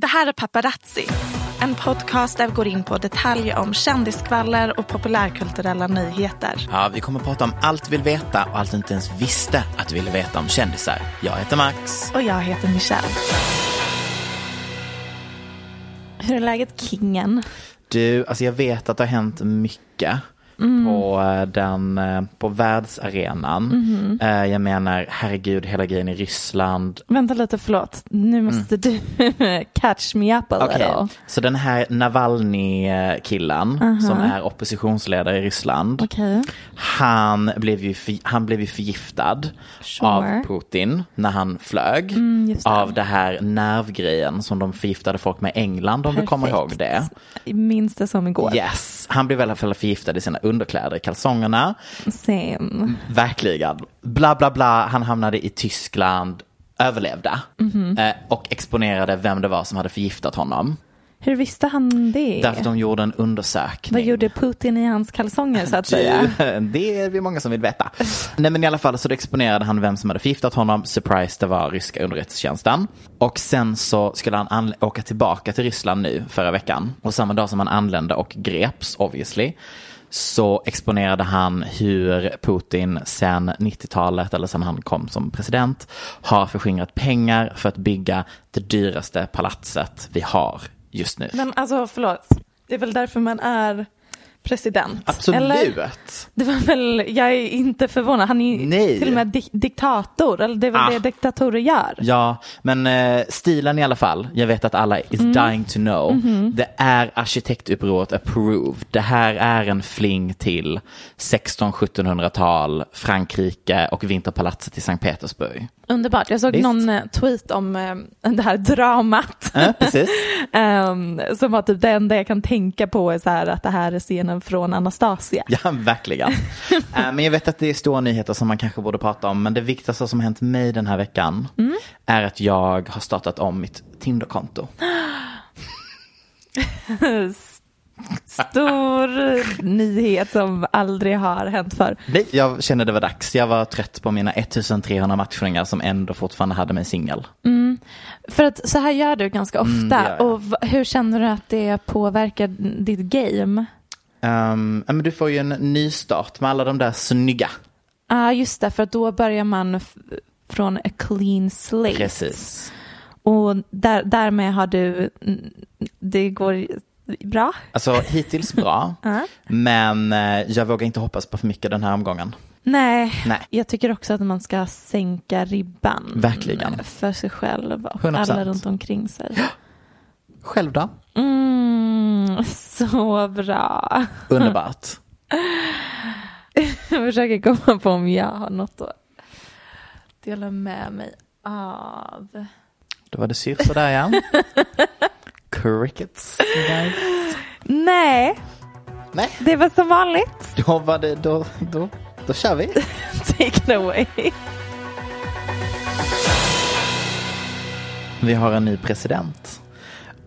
Det här är Paparazzi, en podcast där vi går in på detaljer om kändiskvaller och populärkulturella nyheter. Ja, vi kommer att prata om allt du vill veta och allt du inte ens visste att du ville veta om kändisar. Jag heter Max. Och jag heter Michelle. Hur är läget kingen? Du, alltså jag vet att det har hänt mycket. På, eh, den, eh, på världsarenan. Eh, Jag menar, herregud, hela grejen i Ryssland. Vänta lite, förlåt. Nu måste du catch me up a little. så den här Navalny-killen som är oppositionsledare i Ryssland. Okej. Han blev ju, han blev ju förgiftad Sure. av Putin när han flög. just det. av det här nervgrejen som de förgiftade folk med England om du kommer ihåg det. Minns det som igår. Yes, han blev i alla fall förgiftad i sina underkläder, i kalsongerna. Same. Verkligen. Bla bla bla, han hamnade i Tyskland, överlevde Mhm. eh, och exponerade vem det var som hade förgiftat honom. Hur visste han det? Därför de gjorde en undersökning. Vad gjorde Putin i hans kalsonger så att säga? Det är vi många som vill veta. Nej men i alla fall så exponerade han vem som hade förgiftat honom. Surprise, det var ryska underrättelsetjänsten. Och sen så skulle han åka tillbaka till Ryssland nu förra veckan. Och samma dag som han anlände och greps obviously. Så exponerade han hur Putin sen 90-talet eller sen han kom som president har förskingrat pengar för att bygga det dyraste palatset vi har just nu. Men alltså förlåt, det är väl därför man är president? Absolut. Eller? Det var väl, jag är inte förvånad, han är Nej. till och med di- diktator, eller det är väl Ah. det diktatorer gör? Ja, men eh, stilen i alla fall. Jag vet att alla is dying to know. Det är arkitektupproret approved. Det här är en fling till 1600-1700-tal, Frankrike och Vinterpalatset i Sankt Petersburg. Underbart, jag såg Visst. någon eh, tweet om eh, det här dramat. Ja, precis. Ehm, som var typ det enda jag kan tänka på är så här att det här är scenen från Anastasia. Ja, verkligen. Eh, men jag vet att det är stora nyheter som man kanske borde prata om. Men det viktigaste som har hänt mig den här veckan är att jag har startat om mitt Tinderkonto. Stor nyhet som aldrig har hänt för. Nej, jag kände det var dags. Jag var trött på mina 1300 matchningar som ändå fortfarande hade mig singel. För att så här gör du ganska ofta. Mm, gör jag. och hur känner du att det påverkar ditt game? Um, men du får ju en ny start med alla de där snygga. Ja, ah, just det, för då börjar man från a clean slate. Precis. Och där, därmed har du, det går bra. Alltså hittills bra. Men eh, jag vågar inte hoppas på för mycket den här omgången. Nej, Nej. jag tycker också att man ska sänka ribban. Verkligen. För sig själv och 100%. alla runt omkring sig. Själv då? Mm, så bra. Underbart. Jag försöker komma på om jag har något att dela med mig av. Då var det syrsor där ja. Crickets. guys. Nej, Nej, det var som vanligt. då var det, då, då, då kör vi. Take it away. Vi har en ny president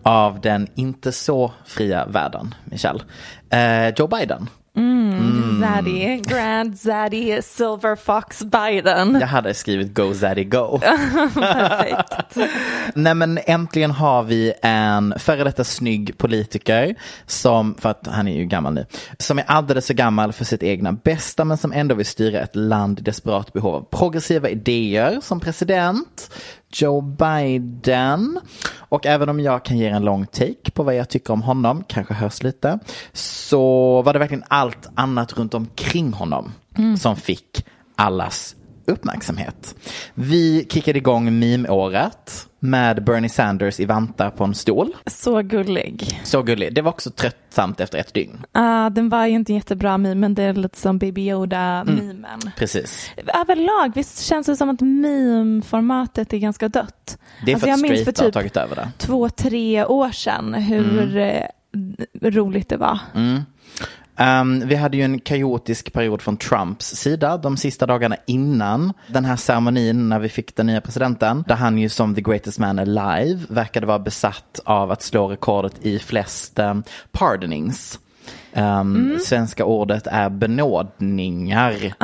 av den inte så fria världen, Michelle. Eh, Joe Biden. Zaddy, Grand Zaddy Silver Fox Biden. Jag hade skrivit Go Zaddy Go. Perfekt. Nej men äntligen har vi en före detta snygg politiker som, för att han är ju gammal nu, som är alldeles för gammal för sitt egna bästa men som ändå vill styra ett land i desperat behov av progressiva idéer som president. Joe Biden. Och även om jag kan ge en lång take på vad jag tycker om honom, kanske hörs lite, så var det verkligen allt annat runt omkring honom som fick allas uppmärksamhet. Vi kickade igång meme-året med Bernie Sanders i vantar på en stol. Så gullig. Så gullig. Det var också tröttsamt efter ett dygn. Uh, den var ju inte jättebra meme, men det är lite som Baby Yoda-memen. Precis. Överlag, visst känns det som att meme-formatet är ganska dött? Det är Alltså, för jag att minns för straighta har typ tagit över det. två, tre år sedan hur eh, roligt det var. Um, vi hade ju en kaotisk period från Trumps sida de sista dagarna innan den här ceremonin när vi fick den nya presidenten. Där han ju som the greatest man alive verkade vara besatt av att slå rekordet i flest um, pardonings. Um, Svenska ordet är benådningar,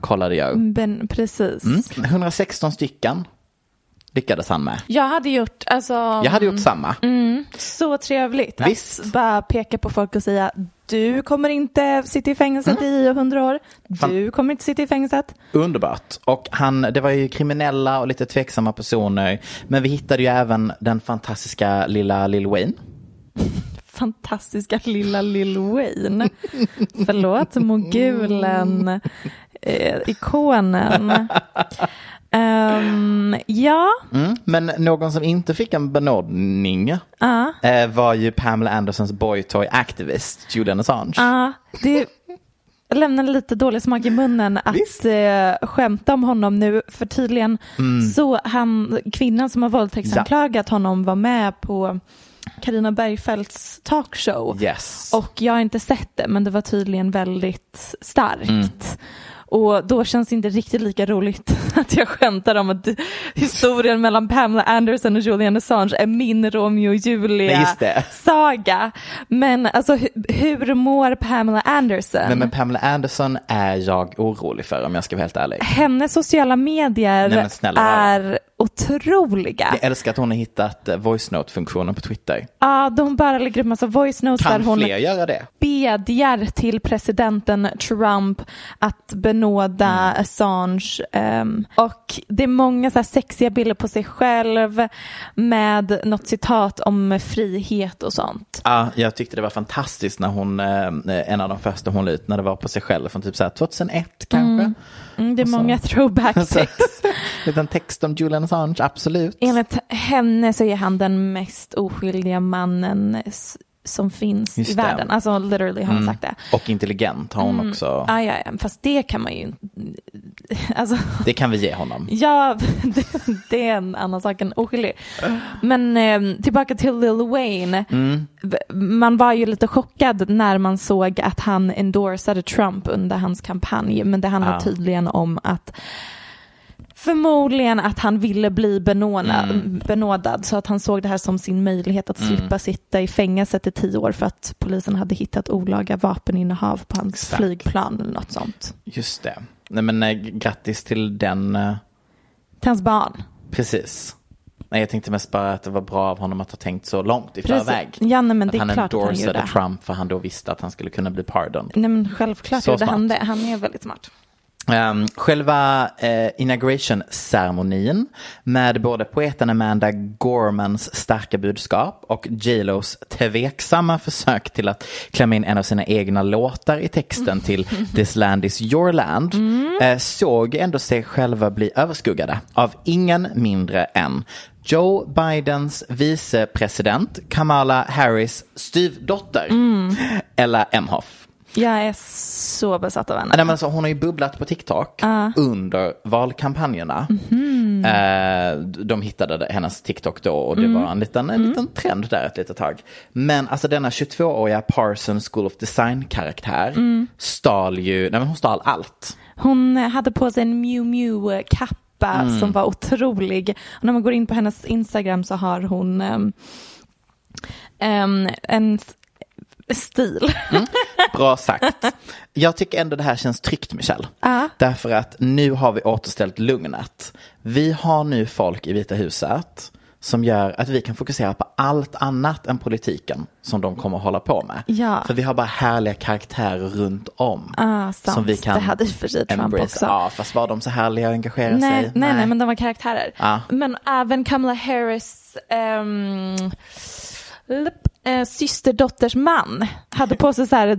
kollade jag. Men, precis. Mm. 116 stycken lyckades han med. Jag hade gjort, alltså, Jag hade gjort samma. så trevligt Visst. att bara peka på folk och säga du kommer inte sitta i fängelset i hundra år. Du kommer inte sitta i fängelset. Underbart. Och han, det var ju kriminella och lite tveksamma personer. Men vi hittade ju även den fantastiska lilla Lil Wayne. Fantastiska lilla Lil Wayne. Förlåt, mogulen, eh, ikonen. Ehm, ja, Mm. Men någon som inte fick en benådning eh, var ju Pamela Andersons boytoy activist, Julian Assange. Ja, det lämnar lite dålig smak i munnen att eh, skämta om honom nu. För tydligen så han, kvinnan som har våldtäktsanklagat honom var med på Karina Bergfeldts talkshow. Yes. Och jag har inte sett det, men det var tydligen väldigt starkt. Och då känns det inte riktigt lika roligt att jag skämtar om att historien mellan Pamela Anderson och Julian Assange är min Romeo och Nej, Julia just det. saga. Men alltså hu- hur mår Pamela Anderson? Nej, men Pamela Anderson är jag orolig för om jag ska vara helt ärlig. Hennes sociala medier Nej, snälla, är otroliga. Jag älskar att hon har hittat eh, voice note-funktionen på Twitter. Ja, de bara lägger upp massa voice notes Kan där hon fler göra det? bedjar till presidenten Trump att benåda Mm. Assange. ehm, och det är många så här sexiga bilder på sig själv med något citat om frihet och sånt. Ja, jag tyckte det var fantastiskt när hon, eh, en av de första hon la ut, när det var på sig själv från typ så här 2001 kanske. Mm, det är så- många throwback sex. Liten text om Julian Assange, absolut. Enligt henne så är han den mest oskyldiga mannen som finns Just i det. världen. Alltså literally har hon sagt det. Och intelligent har hon också. Ah, ja, ja, fast det kan man ju. Alltså, Det kan vi ge honom. ja, det, det är en annan sak än oskyldig. Men eh, tillbaka till Lil Wayne. V- Man var ju lite chockad när man såg att han endorsade Trump under hans kampanj. Men det handlar Ja. tydligen om att Förmodligen att han ville bli benådad, Mm. benådad så att han såg det här som sin möjlighet att slippa sitta i fängelset i tio år för att polisen hade hittat olaga vapeninnehav på hans Exakt. flygplan eller något sånt. Just det. Nej men eh, grattis till den, eh, Till hans barn. precis. Nej, jag tänkte mest bara att det var bra av honom att ha tänkt så långt i Precis. förväg. Ja, nej, men att det är han klart att han endorsade gjorde. Trump för han då visste att han skulle kunna bli pardoned. Nej men självklart Så gjorde han det. Han är väldigt smart. Um, själva uh, inauguration-ceremonin med både poeten Amanda Gormans starka budskap och J.Los tveksamma försök till att klämma in en av sina egna låtar i texten till This land is your land eh, såg ändå sig själva bli överskuggade av ingen mindre än Joe Bidens vicepresident Kamala Harris styvdotter Ella Emhoff. Jag är så besatt av henne. Nej, men alltså, hon har ju bubblat på TikTok under valkampanjerna. Mhm. Eh, de hittade hennes TikTok då och det Mm. var en liten, en liten trend där ett litet tag. Men alltså denna 22-åriga Parsons School of Design-karaktär Mm. stal ju, nej men hon stal allt. Hon hade på sig en Miu Miu-kappa Mm. som var otrolig. Och när man går in på hennes Instagram så har hon ehm, en stil. Bra sagt. Jag tycker ändå det här känns tryggt Michelle. Ja. Därför att nu har vi återställt lugnet. Vi har nu folk i Vita huset som gör att vi kan fokusera på allt annat än politiken som de kommer att hålla på med. Ja. För vi har bara härliga karaktärer runt om. Ah, som vi kan det hade i för sig Trump också. Ja, fast var de så härliga och engagerade Nej, sig? nej, nej, men de var karaktärer. Ja. Men även Kamala Harris lup, eh, systerdotters man hade på sig så här, eh,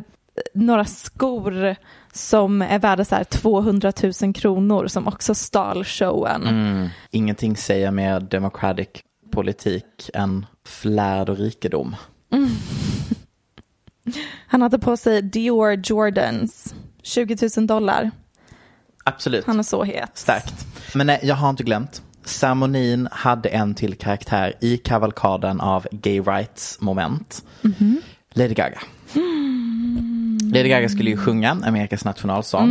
några skor som är värda så här 200 000 kronor som också stal showen. Mm. Ingenting säger mer democratic politik än flärd och rikedom. Han hade på sig Dior Jordans, 20 000 dollar. Absolut. Han är så het. Starkt. Men nej, jag har inte glömt. Ceremonin hade en till karaktär i kavalkaden av gay rights moment. Lady Gaga. Lady Gaga skulle ju sjunga Amerikas nationalsång.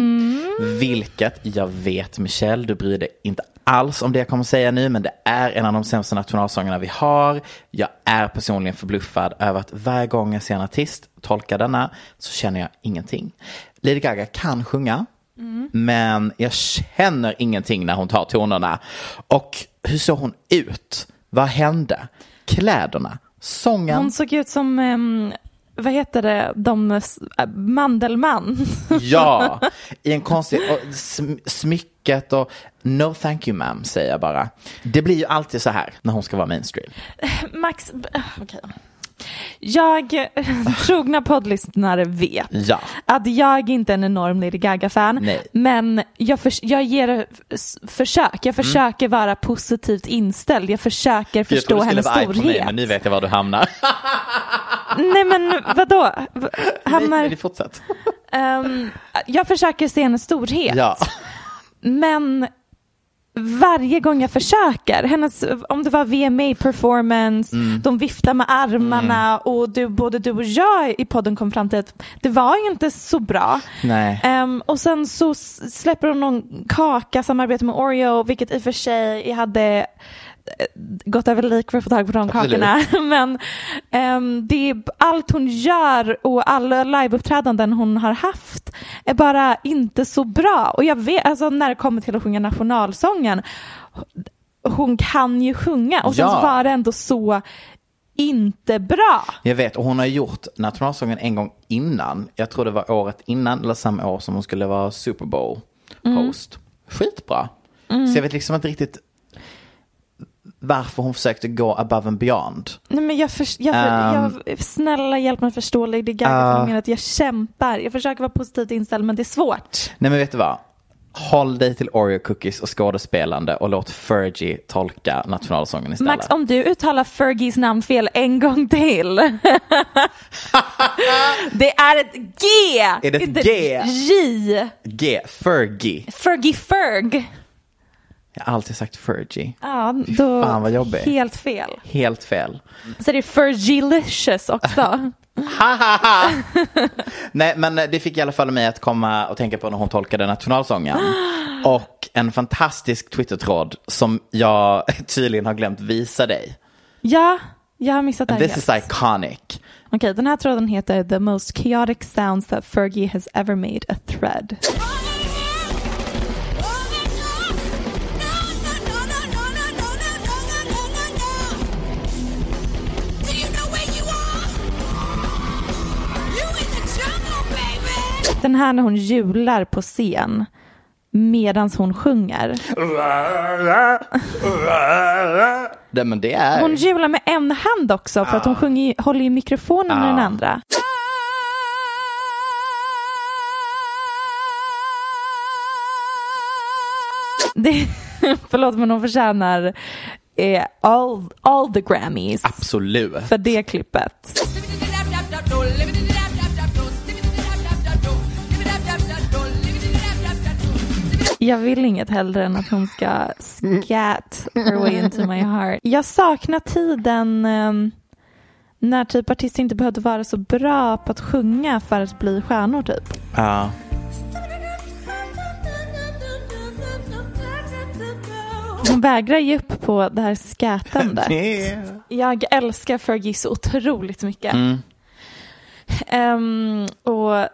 Vilket jag vet Michelle, du bryr dig inte alls om det jag kommer säga nu. Men det är en av de sämsta nationalsångerna vi har. Jag är personligen förbluffad över att varje gång jag ser en artist tolka denna så känner jag ingenting. Lady Gaga kan sjunga. Men jag känner ingenting när hon tar tonerna. Och hur såg hon ut? Vad hände? Kläderna? Sången? Hon såg ut som, ehm, vad heter det, de, äh, Mandelmann. Ja, i en konstig, och sm- smycket och no thank you ma'am säger jag bara. Det blir ju alltid så här när hon ska vara mainstream. Max, okej. Jag, trogna poddlyssnare vet Ja. att jag inte är en enorm Lady Gaga-fan. Nej. Men jag, förs- jag ger försök. Jag försöker vara positivt inställd. Jag försöker Mm. Jag förstå trodde du hennes skulle vara mig, storhet. men nu vet jag var du hamnar. Nej men vadå? Hamnar... Nej, men fortsätt. Ehm, jag försöker se hennes storhet. Ja. Men varje gång jag försöker, hennes, om det var VMA performance, Mm. de viftar med armarna och du, både du och jag i podden kom fram till att det var ju inte så bra. Ehm, och sen så släpper hon någon kaka, samarbete med Oreo, vilket i och för sig jag hade gått över lik för att få tag på de Absolut. kakorna. Men ehm, det är, allt hon gör och alla liveuppträdanden hon har haft är bara inte så bra. Och jag vet, alltså när det kommer till att sjunga nationalsången, hon kan ju sjunga och sen Ja. så var det ändå så inte bra. Jag vet, och hon har gjort nationalsången en gång innan. Jag tror det var året innan eller samma år som hon skulle vara Super Bowl host. Skitbra. Så jag vet liksom inte riktigt varför hon försökte gå above and beyond. Nej, men jag, för, jag, för, Ehm. jag Snälla hjälp mig förstå Lady Gaga menar att jag kämpar. Jag försöker vara positivt inställd men det är svårt. Nej men vet du vad? Håll dig till Oreo cookies och skådespelande och låt Fergie tolka nationalsången istället. Max, om du uttalar Fergies namn fel en gång till. det är ett G! Är det ett G? J. G, Fergie. Fergie Ferg. Jag har alltid sagt Fergie. Ja, då fan vad jobbigt. helt fel. Helt fel. Så det är Fergielicious också. Nej men det fick i alla fall mig att komma och tänka på när hon tolkade nationalsången. Och en fantastisk Twitter-tråd som jag tydligen har glömt visa dig. ja, jag har missat det här This helt. is iconic. Okej, den här tråden heter The most chaotic sounds that Fergie has ever made a thread. Den här när hon hjular på scen medan hon sjunger. Nej men det är... Hon hjular med en hand också för att hon sjunger, håller i mikrofonen med den andra. Det, förlåt men hon förtjänar eh, all, all the Grammys Absolut. för det klippet. Jag vill inget hellre än att hon ska scat her way into my heart. Jag saknar tiden ehm, när typ artister inte behövde vara så bra på att sjunga för att bli stjärnor typ. Ja. Hon vägrar ge upp på det här skätandet. Det- Jag älskar Fergie så otroligt mycket. Mm. Ehm, och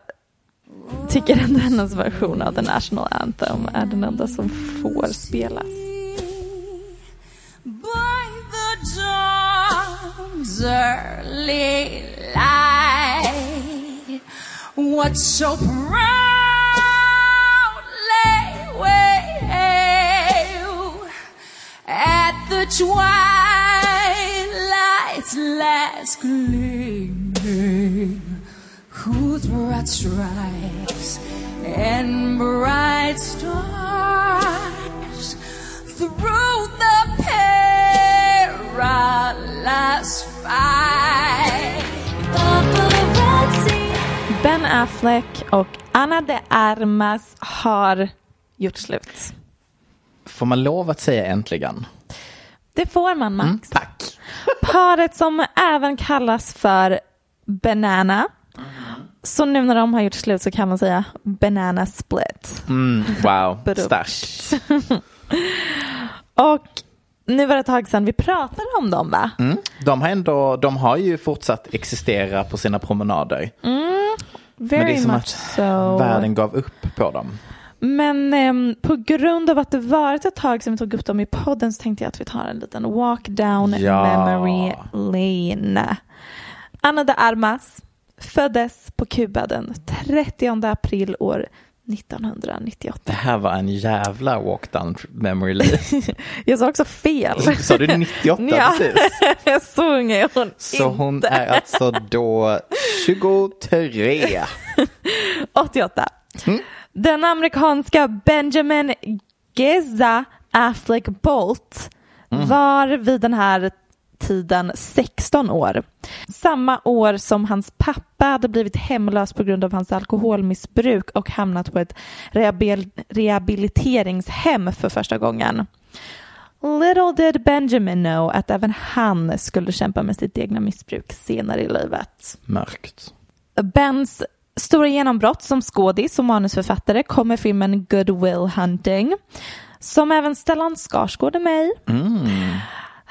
tycker att hennes version av The National Anthem är den enda som får spelas. by the dawn's early light. What so proudly we hail at the twilight's last gleaming, whose broad stripes and bright stars through the perilous fight. Ben Affleck och Ana de Armas har gjort slut. Får man lov att säga äntligen? Det får man Max. Mm, tack. Paret som även kallas för Banana. Så nu när de har gjort slut så kan man säga Banana Split. Mm, wow, starkt. Och nu var det ett tag sedan vi pratade om dem va? Mm. De, har ändå, de har ju fortsatt existera på sina promenader. Very Men det är som att so. världen gav upp på dem. Men ehm, på grund av att det varit ett tag sedan vi tog upp dem i podden så tänkte jag att vi tar en liten walk down Ja. memory lane. Ana de Armas föddes på Kuba den 30 april år 1998. Det här var en jävla walk down memory lane. Jag sa också fel. Sa du 98 Ja, precis? så ung är hon Så inte. hon är alltså då 23. 88. Mm. Den amerikanska Benjamin Geza Affleck Bolt Mm. var vid den här tiden 16 år. Samma år som hans pappa hade blivit hemlös på grund av hans alkoholmissbruk och hamnat på ett rehabil- rehabiliteringshem för första gången. Little did Benjamin know att även han skulle kämpa med sitt egna missbruk senare i livet. Mörkt. Bens stora genombrott som skådis och manusförfattare kommer filmen Good Will Hunting som även Stellan Skarsgård är med i.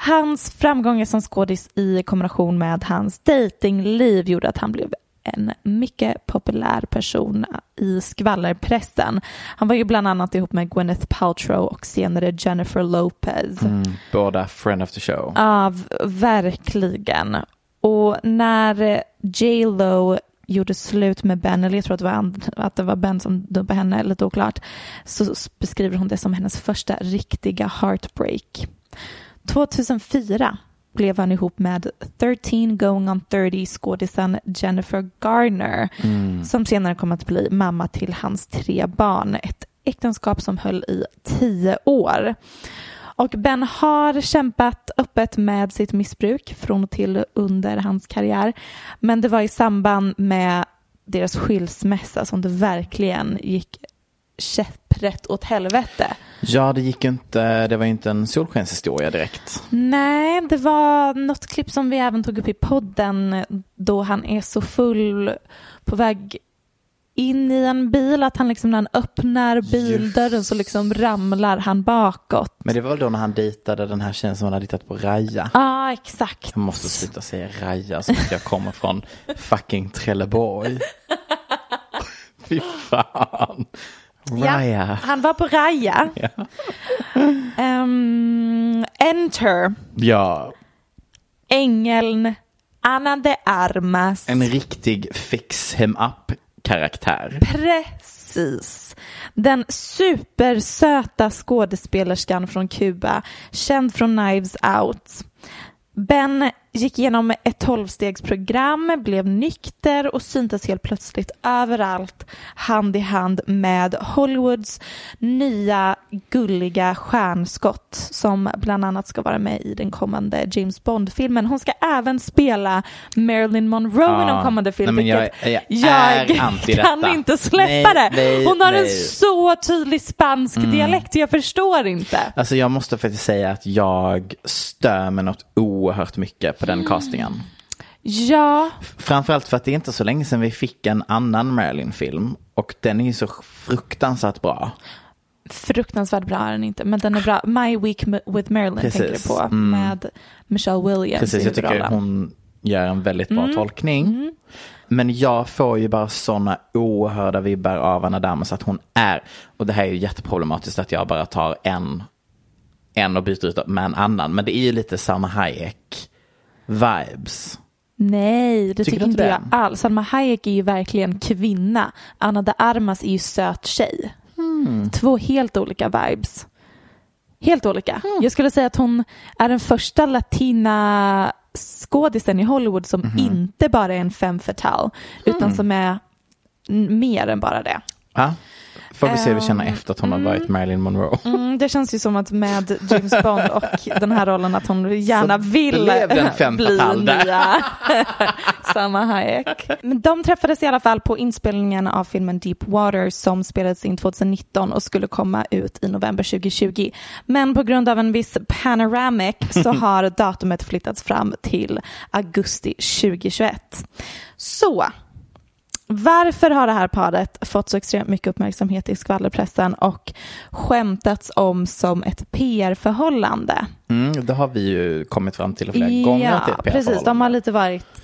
Hans framgångar som skådis i kombination med hans datingliv gjorde att han blev en mycket populär person i skvallerpressen. Han var ju bland annat ihop med Gwyneth Paltrow och senare Jennifer Lopez. Mm, båda friend of the show. Ja, verkligen. Och när J Lo gjorde slut med Ben, eller jag tror att det var, att det var Ben som dumpade henne, lite oklart, så beskriver hon det som hennes första riktiga heartbreak. 2004 blev han ihop med 13 going on 30 skådisen Jennifer Garner som senare kom att bli mamma till hans tre barn. Ett äktenskap som höll i tio år. Och Ben har kämpat öppet med sitt missbruk från och till under hans karriär. Men det var i samband med deras skilsmässa som det verkligen gick käpprätt åt helvete. Ja, det gick inte, det var inte en solskenshistoria direkt. Nej, det var något klipp som vi även tog upp i podden då han är så full på väg in i en bil att han liksom när han öppnar bildörren så liksom ramlar han bakåt. Men det var väl då när han dejtade den här tjejen som han hade hittat på Raja. Ja, exakt. Jag måste sluta säga Raja som att jag kommer från fucking Trelleborg. Fy fan. Raja. Ja, han var på Raja. Ja. Ehm, enter ja, ängeln Ana de Armas. en riktig fix him up karaktär. Precis. Den supersöta skådespelerskan från Kuba, känd från Knives Out. Ben gick igenom ett tolvstegsprogram, blev nykter och syntes helt plötsligt överallt hand i hand med Hollywoods nya gulliga stjärnskott som bland annat ska vara med i den kommande James Bond-filmen. Hon ska även spela Marilyn Monroe i Ja. den kommande filmen. Jag- jag anti kan inte släppa Nej, det. nej, Hon har en nej. så tydlig spansk dialekt, jag förstår inte. Alltså jag måste faktiskt säga att jag stör mig något oerhört mycket på den castingen. Ja, Framförallt för att det är inte så länge sedan vi fick en annan Marilyn-film och den är ju så fruktansvärt bra. fruktansvärt bra är den inte, men den är bra. My Week with Marilyn Precis. tänker du på, Mm. med Michelle Williams Precis, jag tycker hon gör en väldigt bra Mm. tolkning. Men jag får ju bara sådana oerhörda vibbar av Anna Damas att hon är, och det här är ju jätteproblematiskt att jag bara tar en, en och byter ut med en annan, men det är ju lite Salma Hayek vibes. Nej, det Tycker tycker, inte jag alls. Salma Hayek är ju verkligen kvinna. Anna de Armas är ju söt tjej. Hmm. Två helt olika vibes. Helt olika. Hmm. Jag skulle säga att hon är den första latina skådisen i Hollywood som Mhm. inte bara är en femme fatale, utan Hmm. som är mer än bara det. Ja, får vi se hur vi känner Ehm, efter att hon har varit Marilyn Monroe. Mm, det känns ju som att med James Bond och den här rollen att hon gärna Så vill bli nya Salma Hayek. Men de träffades i alla fall på inspelningen av filmen Deep Water som spelades in 2019 och skulle komma ut i november 2020. Men på grund av en viss panoramic så har datumet flyttats fram till augusti 2021. Så varför har det här paret fått så extremt mycket uppmärksamhet i skvallerpressen och skämtats om som ett PR-förhållande? Mm, det har vi ju kommit fram till flera gånger. det är Ja, precis. De har lite varit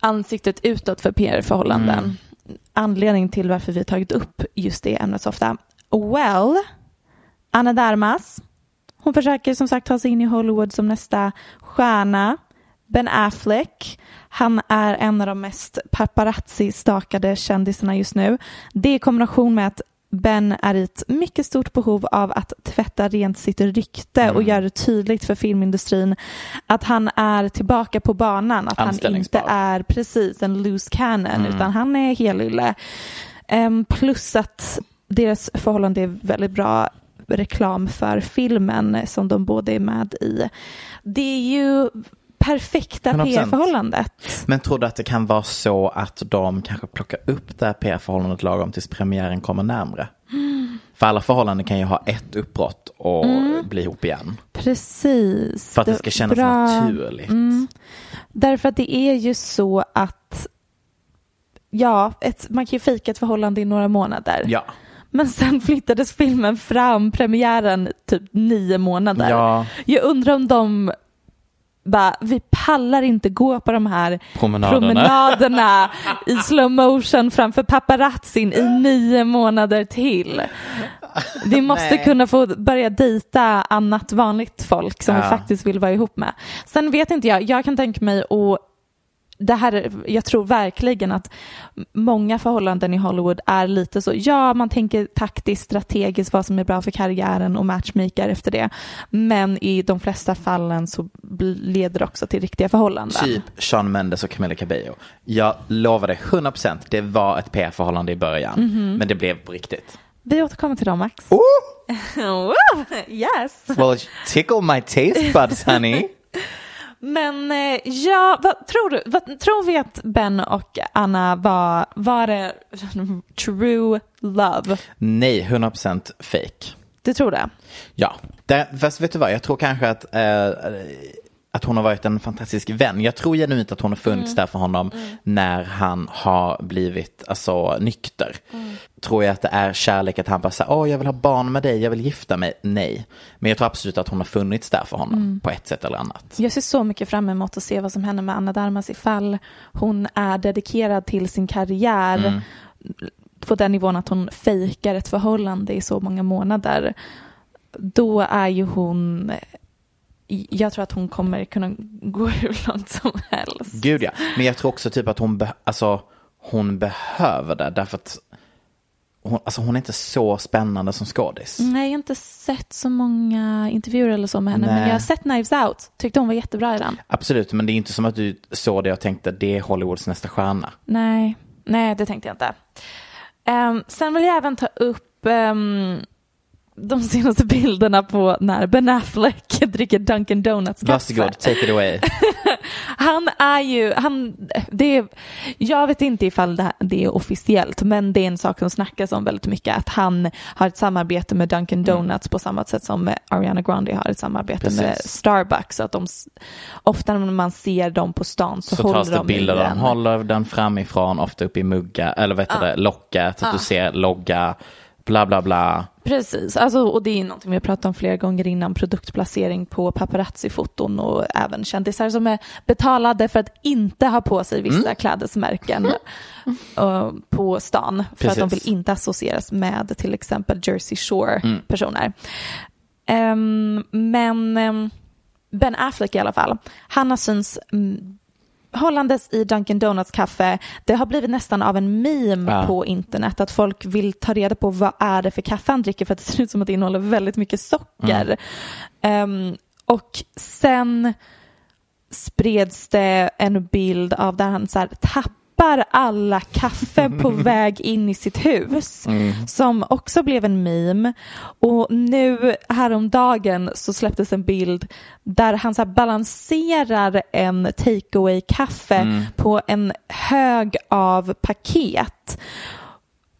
ansiktet utåt för PR-förhållanden. Mm. Anledning till varför vi har tagit upp just det ämnet så ofta. Well, Anna Darmas, hon försöker som sagt ta sig in i Hollywood som nästa stjärna. Ben Affleck, han är en av de mest paparazzi-stakade kändisarna just nu. Det i kombination med att Ben är i ett mycket stort behov av att tvätta rent sitt rykte och göra det tydligt för filmindustrin att han är tillbaka på banan, att han inte är precis en loose cannon utan han är helylle. Ehm, plus att deras förhållande är väldigt bra reklam för filmen som de båda är med i. Det är ju perfekta 100%. PR-förhållandet. Men tror du att det kan vara så att de kanske plockar upp det här PR-förhållandet lagom tills premiären kommer närmre? För alla förhållanden kan ju ha ett uppbrott och bli ihop igen. Precis. För att det ska kännas Bra. naturligt. Mm. Därför att det är ju så att ja, ett, man kan ju fejka ett förhållande i några månader. Ja. Men sen flyttades filmen fram, premiären typ nio månader. Ja. Jag undrar om de bara, vi pallar inte gå på de här Promenaderna. promenaderna i slow motion framför paparazzin i nio månader till. Vi måste Nej. kunna få börja dejta annat vanligt folk som vi Ja. faktiskt vill vara ihop med. Sen vet inte jag, jag kan tänka mig och det här, jag tror verkligen att många förhållanden i Hollywood är lite så, ja man tänker taktiskt, strategiskt vad som är bra för karriären och matchmaker efter det. Men i de flesta fallen så leder det också till riktiga förhållanden. Typ Sean Mendes och Camila Cabello. Jag lovar dig 100% det var ett PR-förhållande i början. Mhm. Men det blev på riktigt. Vi återkommer till dem Max. Oh! Yes! Well, tickle my taste buds honey. Men eh, ja, vad tror du? Vad, tror vi att Ben och Anna var, var det true love? Nej, 100% fake. Du tror det? Ja, det, fast vet du vad, jag tror kanske att, eh, att hon har varit en fantastisk vän. Jag tror genuint att hon har funnits där för honom när han har blivit alltså, nykter. Tror jag att det är kärlek att han bara säger, åh jag vill ha barn med dig, jag vill gifta mig. Nej, men jag tror absolut att hon har funnits där för honom på ett sätt eller annat. Jag ser så mycket fram emot att se vad som händer med Anna Darmas ifall hon är dedikerad till sin karriär på den nivån att hon fejkar ett förhållande i så många månader. Då är ju hon jag tror att hon kommer kunna gå hur långt som helst. Gud ja, men jag tror också typ att hon, be- alltså, hon behöver det därför att hon, alltså, hon är inte så spännande som skådis. Nej, jag har inte sett så många intervjuer eller så med henne, men Nej. jag har sett Knives Out. Tyckte hon var jättebra i den. Absolut, men det är inte som att du såg det och tänkte det är Hollywoods nästa stjärna. Nej, nej det tänkte jag inte. Ehm, sen vill jag även ta upp ehm, de senaste bilderna på när Ben Affleck dricker Dunkin Donuts kaffe. Varsågod, take it away. Han är ju, han, det är, jag vet inte ifall det, här, det är officiellt, men det är en sak som snackas om väldigt mycket, att han har ett samarbete med Dunkin Donuts på samma sätt som Ariana Grande har ett samarbete med Precis. Starbucks. Så att de, ofta när man ser dem på stan så, Så håller tas det de bilder de håller den framifrån, ofta uppe i mugga, eller vet du det, locket, så att du ser logga, bla bla bla. Precis, alltså, och det är någonting vi har pratat om flera gånger innan, produktplacering på paparazzi-foton och även kändisar som är betalade för att inte ha på sig vissa Mm. klädesmärken eh, på stan för att de Precis. vill inte associeras med till exempel Jersey Mm. Shore-personer. Ehm, men ehm, Ben Affleck i alla fall, han har synts mm, hållandes i Dunkin Donuts kaffe. Det har blivit nästan av en meme Ja. på internet att folk vill ta reda på vad är det för kaffe han dricker för att det ser ut som att det innehåller väldigt mycket socker. Ehm, och sen spreds det en bild av där han så här tappar alla kaffe på väg in i sitt hus som också blev en meme. Och nu häromdagen så släpptes en bild där han så balanserar en takeaway kaffe på en hög av paket.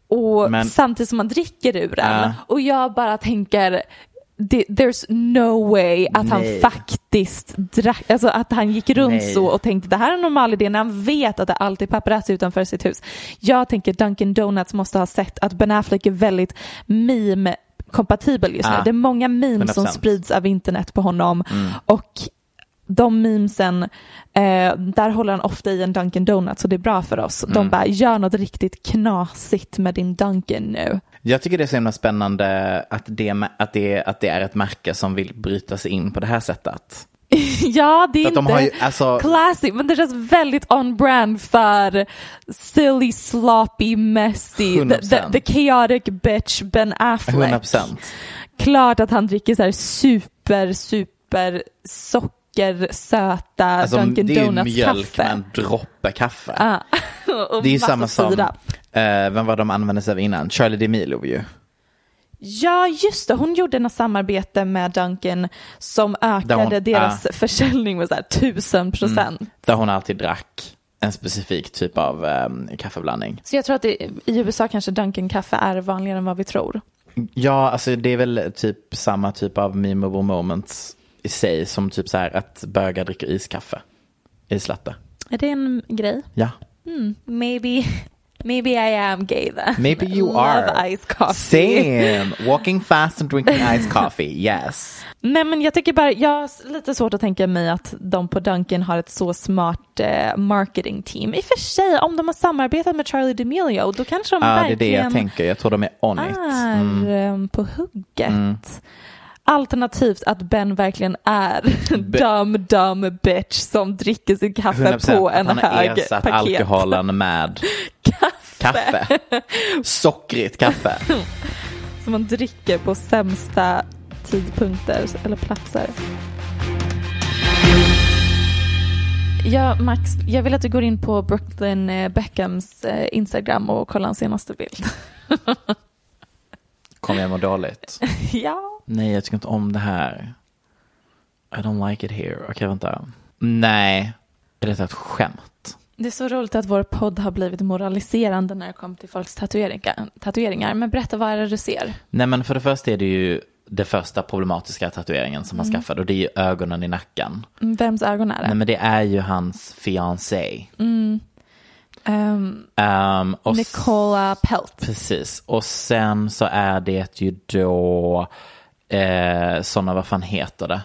Och Men- samtidigt som man dricker ur den. Ja. och jag bara tänker det, there's no way att han Nej. faktiskt drack, alltså att han gick runt Nej. så och tänkte det här är en normal idé när han vet att det alltid är paparazzi utanför sitt hus. Jag tänker Dunkin Donuts måste ha sett att Ben Affleck är väldigt meme kompatibel just nu. Ja. Det är många memes som 100%. sprids av internet på honom Mm. och de memesen, eh, där håller han ofta i en Dunkin Donuts och det är bra för oss. Mm. De bara, gör något riktigt knasigt med din Dunkin nu. Jag tycker det är så himla spännande att det, att, det, att det är ett märke som vill bryta sig in på det här sättet. Ja, det är de inte har ju, alltså, classic, men det känns väldigt on brand för silly, sloppy, messy, the, the, 100%. the chaotic bitch Ben Affleck. 100 procent. Klart att han dricker så här super, super sockersöta Alltså, Dunkin det är ju mjölk med en droppe kaffe. Ah. Det är ju samma som, sirap. Eh, vem var de använde sig av innan? Charlie D'Amelio ju. Ja, just det. Hon gjorde något samarbete med Dunkin som ökade hon- Mm. deras försäljning med så här tusen procent. Där hon alltid drack en specifik typ av eh, kaffeblandning. Så jag tror att det, i USA kanske Dunkin-kaffe är vanligare än vad vi tror. Ja, alltså det är väl typ samma typ av memeable moments i sig som typ så här att bögar dricker iskaffe. Islatte. Är det en grej? Ja. Maybe, maybe I am gay then. Maybe you Love are. ice coffee. Same. Walking fast and drinking iced coffee. Yes. Nej men jag tycker bara, jag har lite svårt att tänka mig att de på Dunkin har ett så smart eh, marketing team. I och för sig, om de har samarbetat med Charlie D'Amelio, då kanske de Ja, det är verkligen det jag tänker. Jag tror de är on it. är Mm. eh, på hugget. Alternativt att Ben verkligen är dumb, dumb bitch som dricker sin kaffe 100% på en han har hög ersatt paket. alkoholen med kaffe. Sockrigt kaffe. Som man dricker på sämsta tidpunkter eller platser. Ja, Max, jag vill att du går in på Brooklyn eh, Beckhams eh, Instagram och kollar hans senaste bild. Kommer jag må dåligt? ja. Nej, jag tycker inte om det här. I don't like it here. Okej, vänta. Nej, är det ett skämt? Det är så roligt att vår podd har blivit moraliserande när det kommer till folks tatueringar. tatueringar. Men berätta, vad är det du ser? Nej, men för det första är det ju det första problematiska tatueringen som han Mm. skaffade och det är ju ögonen i nacken. Vems ögon är det? Nej, men det är ju hans fiancé. Ehm, Um, och s- Nicola Pelt. Precis, och sen så är det ju då eh, sådana, vad fan heter det?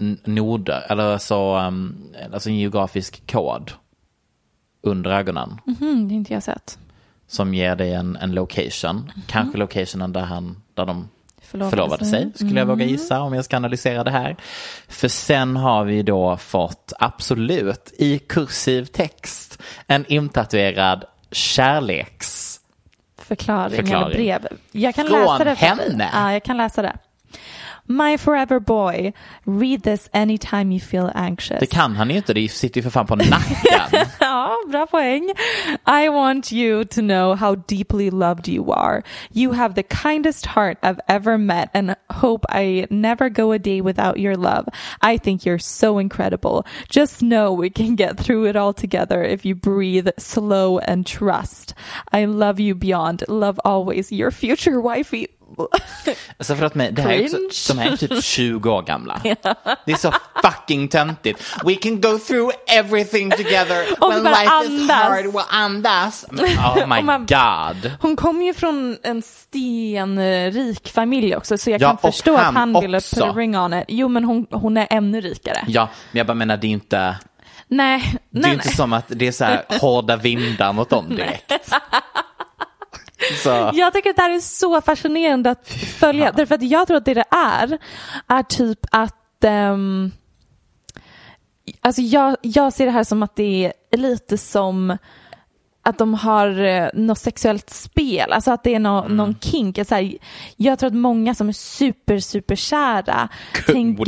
N- Noder, eller så, um, alltså en geografisk kod under ögonen. Mm, det har inte jag sett. som ger dig en, en location. Kanske locationen där, han, där de Förlovade förlovade, sig. sig, skulle jag våga gissa om jag ska analysera det här. För sen har vi då fått absolut i kursiv text en intatuerad kärleks... Förklaring, Förklaring. eller brev. Jag kan Från läsa det henne? Ja, jag kan läsa det. My forever boy, read this anytime you feel anxious. Det kan han ju inte, det sitter ju för fan på nacken. Ja, bra poäng. I want you to know how deeply loved you are. You have the kindest heart I've ever met and hope I never go a day without your love. I think you're so incredible. Just know we can get through it all together if you breathe slow and trust. I love you beyond. Love always. Your future wifey, Alltså för att mig, det här är också, de här är typ 20 år gamla. Det är så fucking töntigt. We can go through everything together Och when life is andas. hard, we'll andas. Oh my man- god. Hon kommer ju från en stenrik familj också så jag Ja, kan förstå han att han ville put a ring on it. Jo men hon, hon är ännu rikare. Ja, men jag bara menar det är inte, Nej, det är nej, inte nej. som att det är så här hårda vindar mot dem direkt. Så, Jag tycker att det här är så fascinerande att följa. Därför att jag tror att det det är, är typ att ehm, Alltså jag, jag ser det här som att det är lite som att de har eh, något sexuellt spel, alltså att det är nå, Mm. någon kink. Så här, jag tror att många som är super, super kära tänker,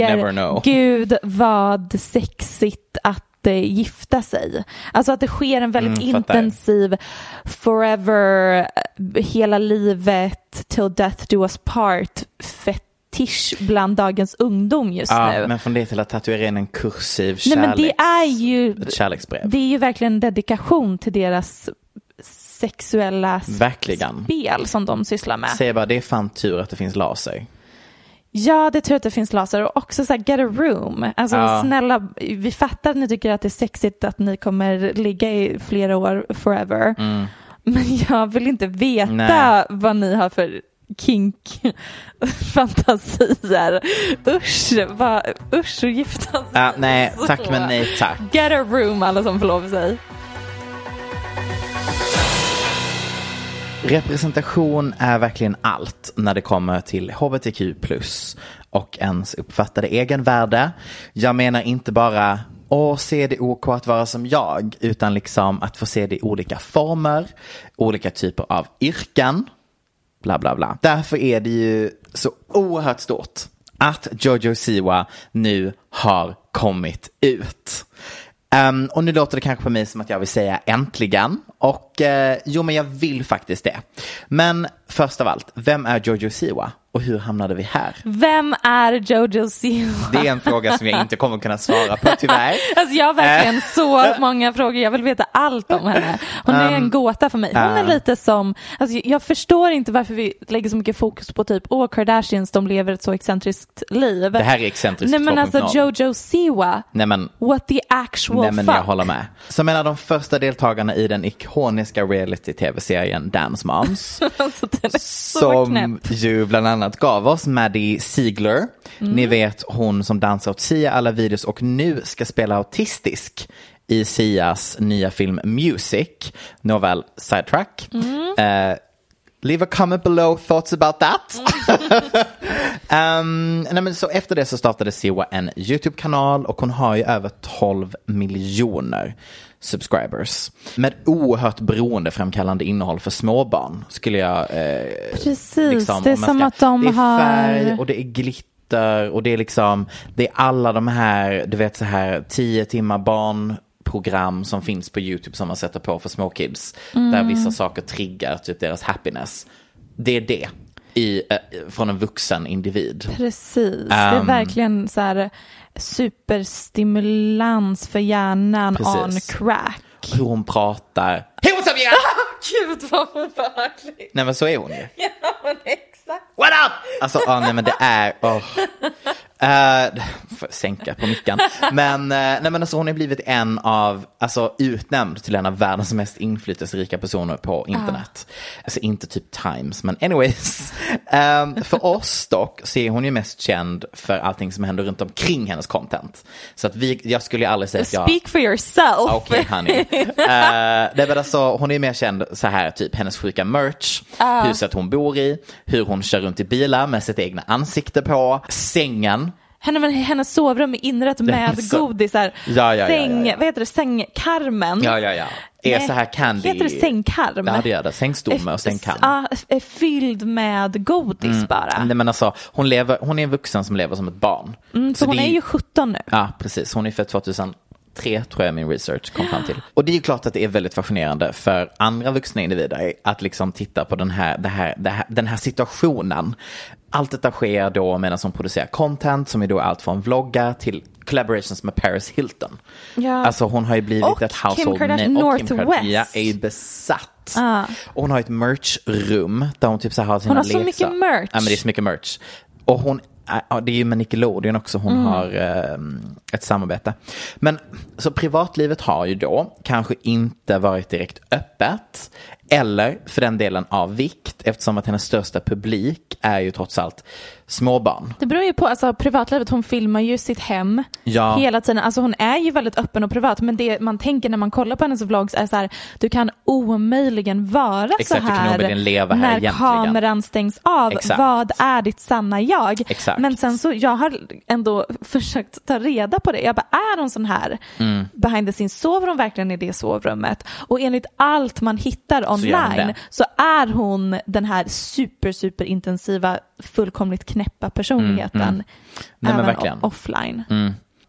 gud vad sexigt att eh, gifta sig. Alltså att det sker en väldigt Mm, intensiv forever, hela livet, till death do us part fetisch bland dagens ungdom just ja, nu. men från det till att tatuera in en kursiv Nej kärleks, men det är ju ett kärleksbrev. det är ju verkligen en dedikation till deras sexuella Verkligen. spel som de sysslar med. Säger bara, det är fan tur att det finns laser. Ja, det är tur att det finns laser och också så här, get a room. Alltså Ja. snälla, vi fattar att ni tycker att det är sexigt att ni kommer ligga i flera år forever. Men jag vill inte veta Mm. Nej. vad ni har för kink-fantasier. Usch, vad, usch att gifta sig. Ja, nej, tack men nej tack. Get a room alla som får lov att säga. Representation är verkligen allt när det kommer till hbtq plus och ens uppfattade egenvärde. Jag menar inte bara att se det OK att vara som jag, utan liksom att få se det i olika former, olika typer av yrken, bla bla bla. Därför är det ju så oerhört stort att Jojo Siwa nu har kommit ut. Um, och nu låter det kanske på mig som att jag vill säga äntligen. Och uh, jo, men jag vill faktiskt det. Men först av allt, vem är Giorgio Siwa och hur hamnade vi här? Vem är Jojo Siwa? Det är en fråga som jag inte kommer kunna svara på tyvärr. Alltså jag har verkligen Äh. så många frågor, jag vill veta allt om henne. Hon är en gåta för mig. Hon är um. lite som, alltså jag förstår inte varför vi lägger så mycket fokus på typ, åh Kardashians, de lever ett så excentriskt liv. Det här är excentriskt Nej men alltså 2.0. Jojo Siwa, Nej men what the actual Nej men fuck. jag håller med. Som en av de första deltagarna i den ikoniska reality-tv-serien Dance Moms. alltså, den är så som knäpp. ju bland annat gav oss Maddie Ziegler. Mm. Ni vet hon som dansar åt Sia alla videos och nu ska spela autistisk i Sias nya film Music. Nåväl, sidetrack. Mm. Eh, leave a comment below thoughts about that. um, nej men så efter det så startade Siwa en YouTube-kanal och hon har ju över 12 miljoner subscribers. Med oerhört beroendeframkallande innehåll för småbarn skulle jag eh, Precis, liksom, det är som ska- att de det är har... färg och det är glitter och det är liksom, det är alla de här, du vet så här tio timmar barnprogram som finns på YouTube som man sätter på för små kids. Där Mm. vissa saker triggar typ deras happiness. Det är det i, eh, från en vuxen individ. Precis, det är Um, verkligen så här superstimulans för hjärnan Precis. on crack. Hur hon pratar. Hey what's up yeah? Gud vad obehagligt. Nej men så är hon ju. Ja men exakt. What up? Alltså, ja, nej men det är, oh. Uh, sänka på micken. Men, uh, nej, men alltså, hon har blivit en av, alltså utnämnd till en av världens mest inflytelserika personer på internet. Alltså inte typ Times, men anyways. Um, för oss dock så är hon ju mest känd för allting som händer runt omkring hennes content. Så att vi, jag skulle ju aldrig säga att jag... Speak for yourself. Okej honey. Uh, men alltså, hon är mer känd så här, typ hennes sjuka merch, huset hon bor i, hur hon kör runt i bilar med sitt egna ansikte på, sängen. Hennes sovrum är inrett med så- godis. Här. Ja, ja, Säng. Vad heter det? Sängkarmen. Ja, ja, ja. Är så här candy. Heter det sängkarm? Ja, det gör det. Sängstomme och sängkarm. Ja, är fylld med godis bara. Nej, men alltså, hon, lever, hon är en vuxen som lever som ett barn. Mm, så, hon det är ju 17 nu. Ja, precis. Hon är född 2003 tror jag min research kom fram till. Och det är ju klart att det är väldigt fascinerande för andra vuxna individer att liksom titta på den här, det här, det här, den här situationen. Allt detta sker då medan hon producerar content som är då allt från vloggar till collaborations med Paris Hilton. Ja. Alltså hon har ju blivit Och ett Kim household Kardashian name. Och Kim. Kardashian är ju besatt. Ah. Och hon har ett merchrum där hon typ så här har sina Hon har så mycket merch. Ja men det är så mycket merch. Och hon, ja, det är ju med Nickelodeon också hon Mm. har eh, ett samarbete. Men så privatlivet har ju då kanske inte varit direkt öppet. Eller för den delen av vikt eftersom att hennes största publik är ju trots allt småbarn. Det beror ju på, alltså privatlivet, hon filmar ju sitt hem Ja. hela tiden. Alltså hon är ju väldigt öppen och privat men det man tänker när man kollar på hennes vlogs är så här, du kan omöjligen vara Exakt, så här här när egentligen. kameran stängs av. Exakt. Vad är ditt sanna jag? Exakt. Men sen så, jag har ändå försökt ta reda på det. Jag bara, är hon sån här Mm. behind the scenes? Sover hon verkligen i det sovrummet? Och enligt allt man hittar hon online det. så är hon den här super, super intensiva, fullkomligt knäppa personligheten. Mm, Nej, men även verkligen. offline.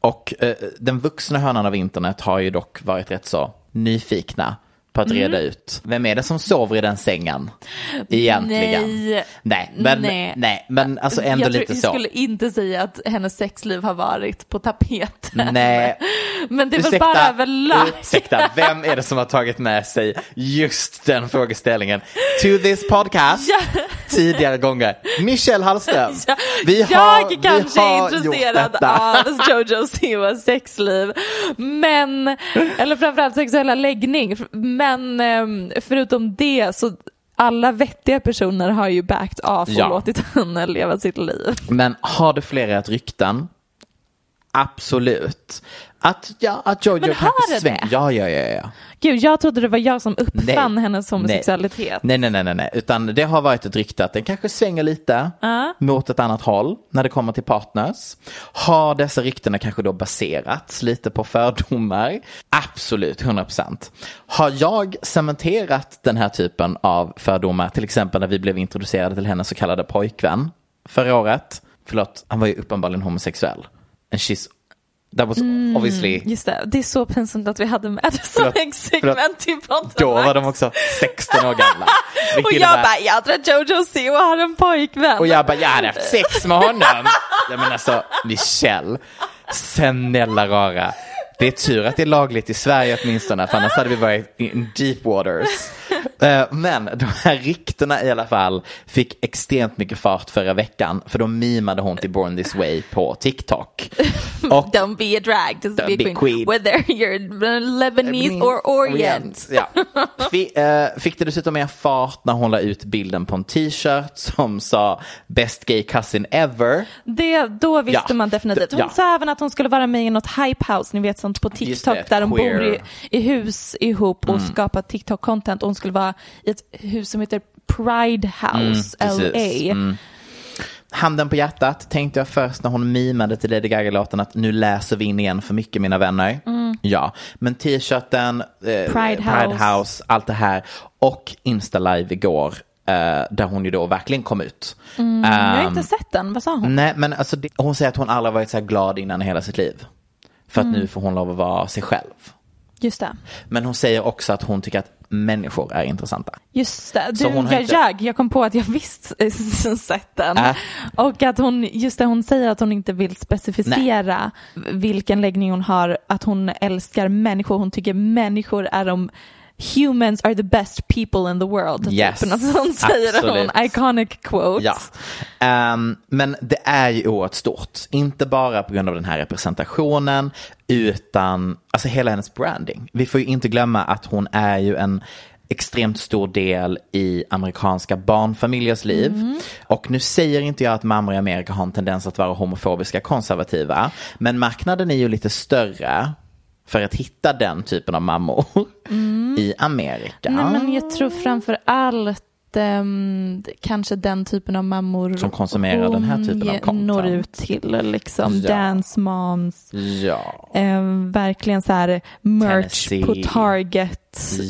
Och eh, den vuxna hörnan av internet har ju dock varit rätt så nyfikna på att Mm. reda ut. Vem är det som sover i den sängen? Egentligen. Nej. Nej, men, Nej. nej. men alltså ändå jag tror, lite jag så. skulle inte säga att hennes sexliv har varit på tapeten. Nej. Men det är väl bara överlag. ursäkta, vem är det som har tagit med sig just den frågeställningen to this podcast Ja. tidigare gånger? Michelle Hallström. Ja, Vi har, jag vi kanske har är intresserad av Jojo Siwas sexliv. Men, eller framförallt sexuella läggning. Men ehm, förutom det så alla vettiga personer har ju backed off och Ja. låtit henne leva sitt liv. Men har det florerat rykten? Absolut. Att, ja, att Jojo Men kanske det sväng... det? Ja, ja, ja, ja. Gud, jag trodde det var jag som uppfann Nej. hennes homosexualitet. Nej, nej, nej, nej, nej, utan det har varit ett rykte att den kanske svänger lite mot ett annat håll när det kommer till partners. Har dessa ryktena kanske då baserats lite på fördomar? Absolut, 100%. Har jag cementerat den här typen av fördomar, till exempel när vi blev introducerade till hennes så kallade pojkvän förra året? Förlåt, han var ju uppenbarligen homosexuell. And she's, that was obviously Just det, det är så pinsamt att vi hade med det som segment i podden. Då var de också 16 år gamla. Och jag innebär- bara, jag tror att Jojo Siwa har en pojkvän. Och jag bara, jag hade haft sex med honom. Jag menar alltså, Michelle, snälla rara. Det är tur att det är lagligt i Sverige åtminstone, för annars hade vi varit in deep waters. Eh, Men de här ryktena i alla fall fick extremt mycket fart förra veckan, för då mimade hon till Born This Way på TikTok. Och Don't be a drag, just be a queen. queen. Whether you're Lebanese or Orient. Ja. Eh, Fick det dessutom mer fart när hon la ut bilden på en t-shirt som sa Best gay cousin ever. Det, då visste Ja, man definitivt. Hon ja. sa även att hon skulle vara med i något hype house, ni vet sånt på TikTok det, där de. Mm. bor i, i hus ihop och skapar TikTok-content. Hon skulle vara i ett hus som heter Pride House, Mm. LA. Mm. Handen på hjärtat tänkte jag först när hon mimade till Lady Gaga-låten att nu läser vi in igen för mycket mina vänner. Ja, men t-shirten, eh, Pride House. House, allt det här och Insta-live igår eh, där hon ju då verkligen kom ut. Jag har Ehm, inte sett den, vad sa hon? Nej, men alltså, det, hon säger att hon aldrig varit så här glad innan i hela sitt liv. För att nu får hon lov att vara sig själv. Just det. Men hon säger också att hon tycker att människor är intressanta. Just det, du, jag inte- ljög. Jag kom på att jag visst sett den. Äh. Och att hon, just det, hon säger att hon inte vill specificera vilken läggning hon har, att hon älskar människor, hon tycker människor är de Humans are the best people in the world. Yes, typ. Något säger absolut. hon. Iconic quote. Ja. Ehm, men det är ju oerhört stort. Inte bara på grund av den här representationen utan alltså hela hennes branding. Vi får ju inte glömma att hon är ju en extremt stor del i amerikanska barnfamiljers liv. Mm. Och nu säger inte jag att mammor i Amerika har en tendens att vara homofobiska konservativa. Men marknaden är ju lite större för att hitta den typen av mammor i Amerika. Mm. Nej, men jag tror framför allt kanske den typen av mammor Som konsumerar den här typen av content. når ut till. Liksom Ja. dance moms. Ja. Ehm, verkligen så här merch Tennessee. på Target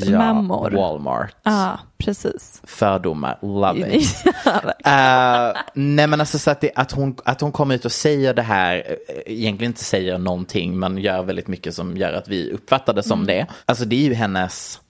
Ja, mammor. Walmart. Ja, precis. Fördomar, love it. Eh, nej men alltså så att, det, att, hon, att hon kommer ut och säger det här, eh, egentligen inte säger någonting men gör väldigt mycket som gör att vi uppfattar det som Mm. det. Alltså det är ju hennes,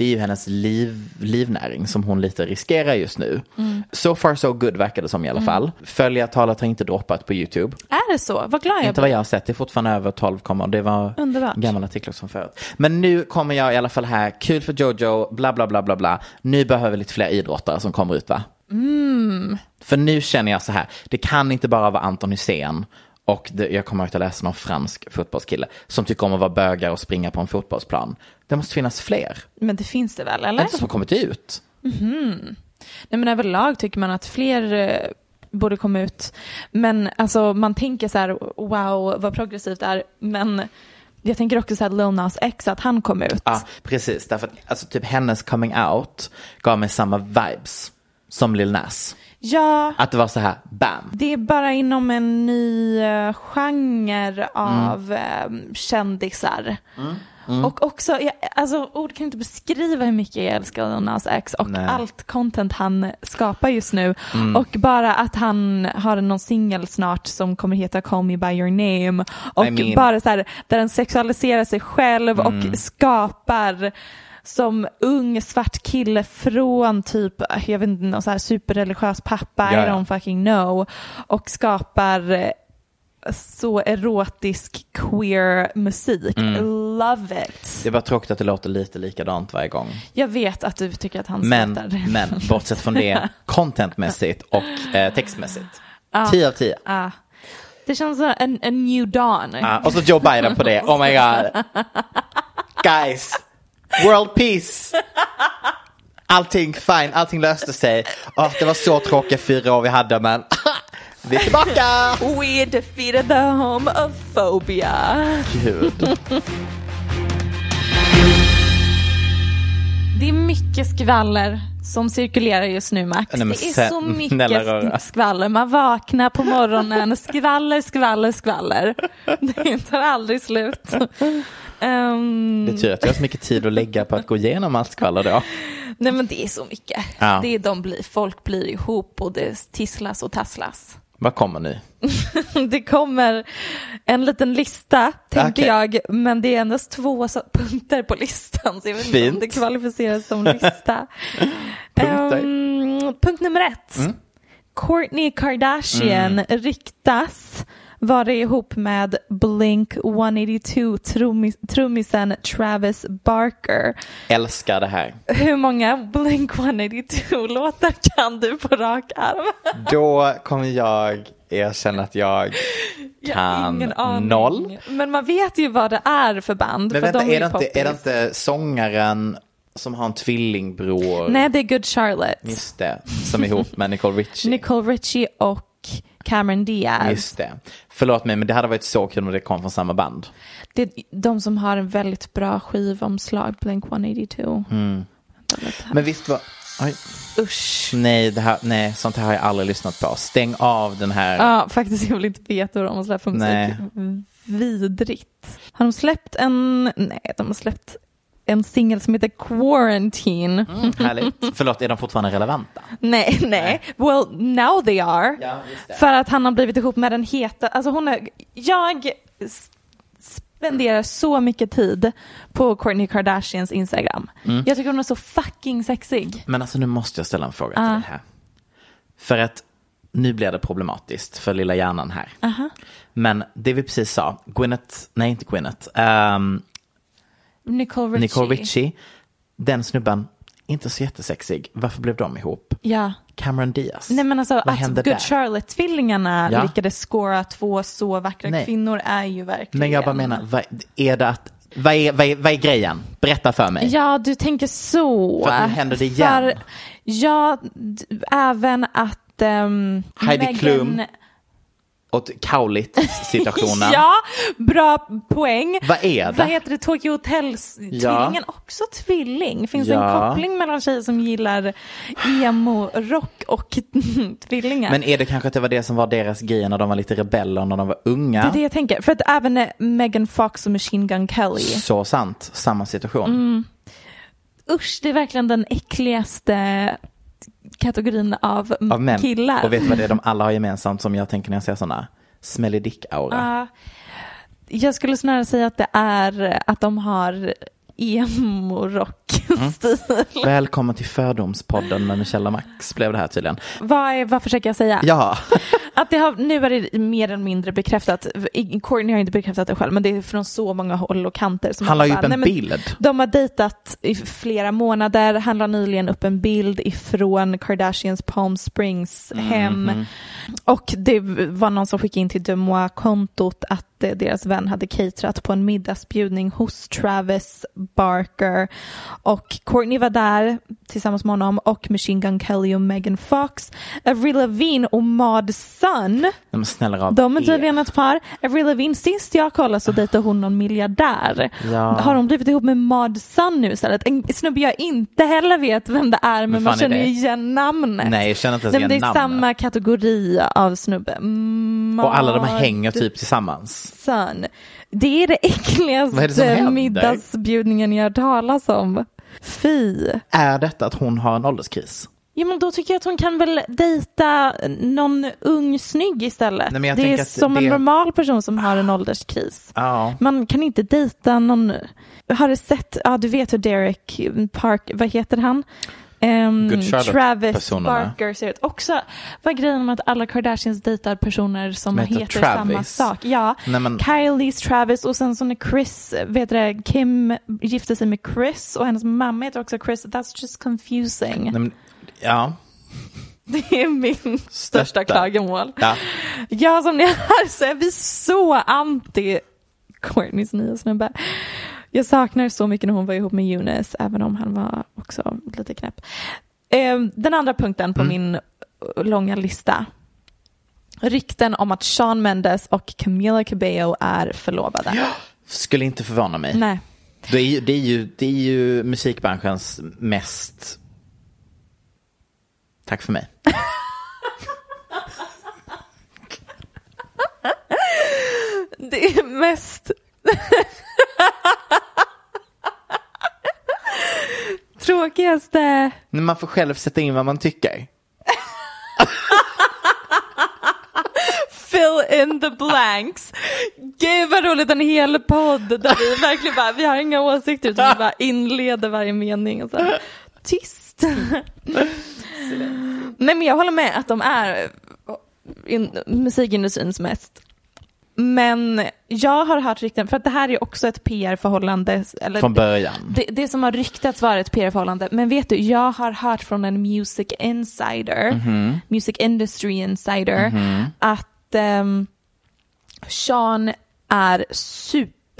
det är ju hennes liv, livnäring som hon lite riskerar just nu. Mm. So far so good verkar det som i alla fall. Följartalet har inte droppat på YouTube. Är det så? Vad glad jag Inte vad jag har sett, det är fortfarande över 12 kommer. Det var Underbart. en gammal artikel som förut. Men nu kommer jag i alla fall här, kul för Jojo, bla bla bla bla bla. Nu behöver vi lite fler idrottare som kommer ut va? Mm. För nu känner jag så här, det kan inte bara vara Anton Hysén och det, jag kommer att läste någon fransk fotbollskille som tycker om att vara bögar och springa på en fotbollsplan. Det måste finnas fler. Men det finns det väl, eller? Inte som har kommit ut. Nej men överlag tycker man att fler eh, borde komma ut. Men alltså man tänker så här, wow vad progressivt det är. Men jag tänker också så här Lil Nas X, att han kom ut. Ja, precis. Därför att alltså, typ hennes coming out gav mig samma vibes som Lil Nas. Ja, Att det var så här, bam. det är bara inom en ny eh, genre av eh, kändisar. Och också, jag, alltså ord kan inte beskriva hur mycket jag älskar Lil Nas X och Nej. allt content han skapar just nu. Och bara att han har någon singel snart som kommer heta Call Me By Your Name. Och I mean- bara så här, där han sexualiserar sig själv och skapar som ung svart kille från typ, jag vet inte, någon så här superreligiös pappa, Ja, I don't fucking know. Och skapar eh, så erotisk queer musik. Mm. Love it. Det är bara tråkigt att det låter lite likadant varje gång. Jag vet att du tycker att han Men, skrattar. men bortsett från det, contentmässigt och eh, textmässigt. 10 av 10. Ah. Det känns som en, en new dawn. Ah, och så Joe Biden på det. Oh my god. Guys, world peace. Allting fine, allting löste sig. Oh, det var så tråkiga fyra år vi hade men vi är tillbaka. We defeated the homophobia. Gud. Det är mycket skvaller som cirkulerar just nu Max. Nej, det är så sen- mycket skvaller. Man vaknar på morgonen, skvaller, skvaller, skvaller. Det tar aldrig slut. Ehm, Det är tur att jag har så mycket tid att lägga på att gå igenom allt skvaller då. nej men det är så mycket. Ja. Det är, de blir, folk blir ihop och det tisslas och tasslas. Vad kommer nu? Det kommer en liten lista, tänker Okej. jag, men det är endast två punkter på listan, så jag vet inte om Fint. det kvalificeras som lista. Ehm, punkt nummer ett. Mm. Kourtney Kardashian ryktas vara ihop med Blink 182 trummis, trummisen Travis Barker. Älskar det här. Hur många Blink 182 låtar kan du på rak arm? Då kommer jag erkänna att jag Jag kan aning. noll. Men man vet ju vad det är för band. Men för vänta, de är det, inte, är det inte sångaren som har en tvillingbror? Nej, det är Good Charlotte. Just det, som är ihop med Nicole Richie. Nicole Richie och Cameron Diaz. Just det. Förlåt mig, men det hade varit så kul om det kom från samma band. Det är de som har en väldigt bra skivomslag, Blink 182. Mm. Men visst var... Oj. Usch. Nej, det här, nej, sånt här har jag aldrig lyssnat på. Stäng av den här. Ja, faktiskt jag vill inte veta vad de har släppt musik. Vidrigt. Har de släppt en, nej de har släppt en singel som heter Quarantine. Mm, härligt. Förlåt, är de fortfarande relevanta? Nej, nej. Well, now they are. Ja. För att han har blivit ihop med den heta, alltså hon är, jag spenderar så mycket tid på Kourtney Kardashians Instagram. Mm. Jag tycker hon är så fucking sexig. Men alltså nu måste jag ställa en fråga till Ah. dig här. För att nu blir det problematiskt för lilla hjärnan här. Men det vi precis sa, Gwyneth, nej inte Gwyneth, ehm, Nicole Richie. Nicole Richie, den snubben, inte så jättesexig. Varför blev de ihop? Ja. Cameron Diaz. Nej men alltså Vad att Good? Charlotte-tvillingarna Ja. lyckades scora två så vackra Nej. kvinnor är ju verkligen. Men jag bara menar, vad, är det att, vad är, vad, är, vad är grejen? Berätta för mig. Ja, du tänker så. För nu händer det igen. För, ja, även att um, Heidi Klum. Åt Kaulit-situationen. ja, bra poäng. Vad är det? Vad heter det? Tokyo Hotels-tvillingen också tvilling? Finns det en Ja. koppling mellan tjejer som gillar emo-rock och tvillingar? Men är det kanske att det var det som var deras grej när de var lite rebeller när de var unga? det är det jag tänker. För att även eh, Megan Fox och Machine Gun Kelly. Så sant, samma situation. Mm. Usch, det är verkligen den äckligaste kategorin av, Av män. killar. Och vet du vad det är de alla har gemensamt som jag tänker när jag ser sådana? Smelly dick-aura. Ja. jag skulle snarare säga att det är att de har emo-rock stil. Välkommen till Fördomspodden med Michelle Max blev det här tydligen. Vad, är, vad försöker jag säga? Ja, Att det har, nu är det mer eller mindre bekräftat. Courtney har inte bekräftat det själv, men det är från så många håll och kanter. Som han la upp en "Nej, men bild. De har dejtat i flera månader. Han la nyligen upp en bild ifrån Kardashians Palm Springs hem. Mhm. Och det var någon som skickade in till Demois-kontot att eh, deras vän hade caterat på en middagsbjudning hos Travis Barker. Och Courtney var där tillsammans med honom och Machine Gun Kelly och Megan Fox. Avril Lavigne och Maud Sun. Men rara De är tydligen ett par. Avril Lavigne, sist jag kollade så dejtade hon någon miljardär. Ja. Har hon blivit ihop med Maud Sun nu istället? En snubbe jag inte heller vet vem det är men fan man känner ju igen namnet. Nej, jag känner inte ens Nej, men det är igen namnet. samma kategori av snubbe. Och alla de Maud hänger typ tillsammans. Sun. Det är det Vad är det äckligaste middagsbjudningen jag har talas om. Fy. Är detta att hon har en ålderskris? Ja men då tycker jag att hon kan väl dejta någon ung snygg istället. Nej, det är som en det- normal person som har en ålderskris. Ja. Man kan inte dejta någon, har du sett, ja du vet hur Derek Park, vad heter han? Um, Travis personerna. Barker ser ut. Också, vad grejen med att alla Kardashians dejtar personer som heter heter samma sak? Ja, Nej, men- Kylie's Travis och sen så när Chris, vet du det, Kim gifte sig med Chris och hennes mamma heter också Chris. That's just confusing. Nej, men, ja. Det är min största klagomål. ja. Ja, som ni hör så är vi så anti Courtneys nya snubbe. Jag saknar så mycket när hon var ihop med Eunice, även om han var också lite knäpp. Eh, Den andra punkten på min eh, långa lista. Rykten om att Shawn Mendes och Camila Cabello är förlovade. Skulle inte förvåna mig. Nej. Det är, ju, det, är ju, det är ju musikbranschens mest... Tack för mig. Det är mest... Tråkigaste... Men man får själv sätta in vad man tycker. Fill in the blanks. Gud vad roligt, en hel podd där vi verkligen bara, vi har inga åsikter utan vi bara inleder varje mening och så här, tyst. Nej men jag håller med att de är in, musikindustrins mest. Men jag har hört rykten, för att det här är också ett PR-förhållande. Eller Från början. det, det som har ryktats vara ett PR-förhållande. Men vet du, jag har hört från en music insider, Mhm. music industry insider, att um, Sean är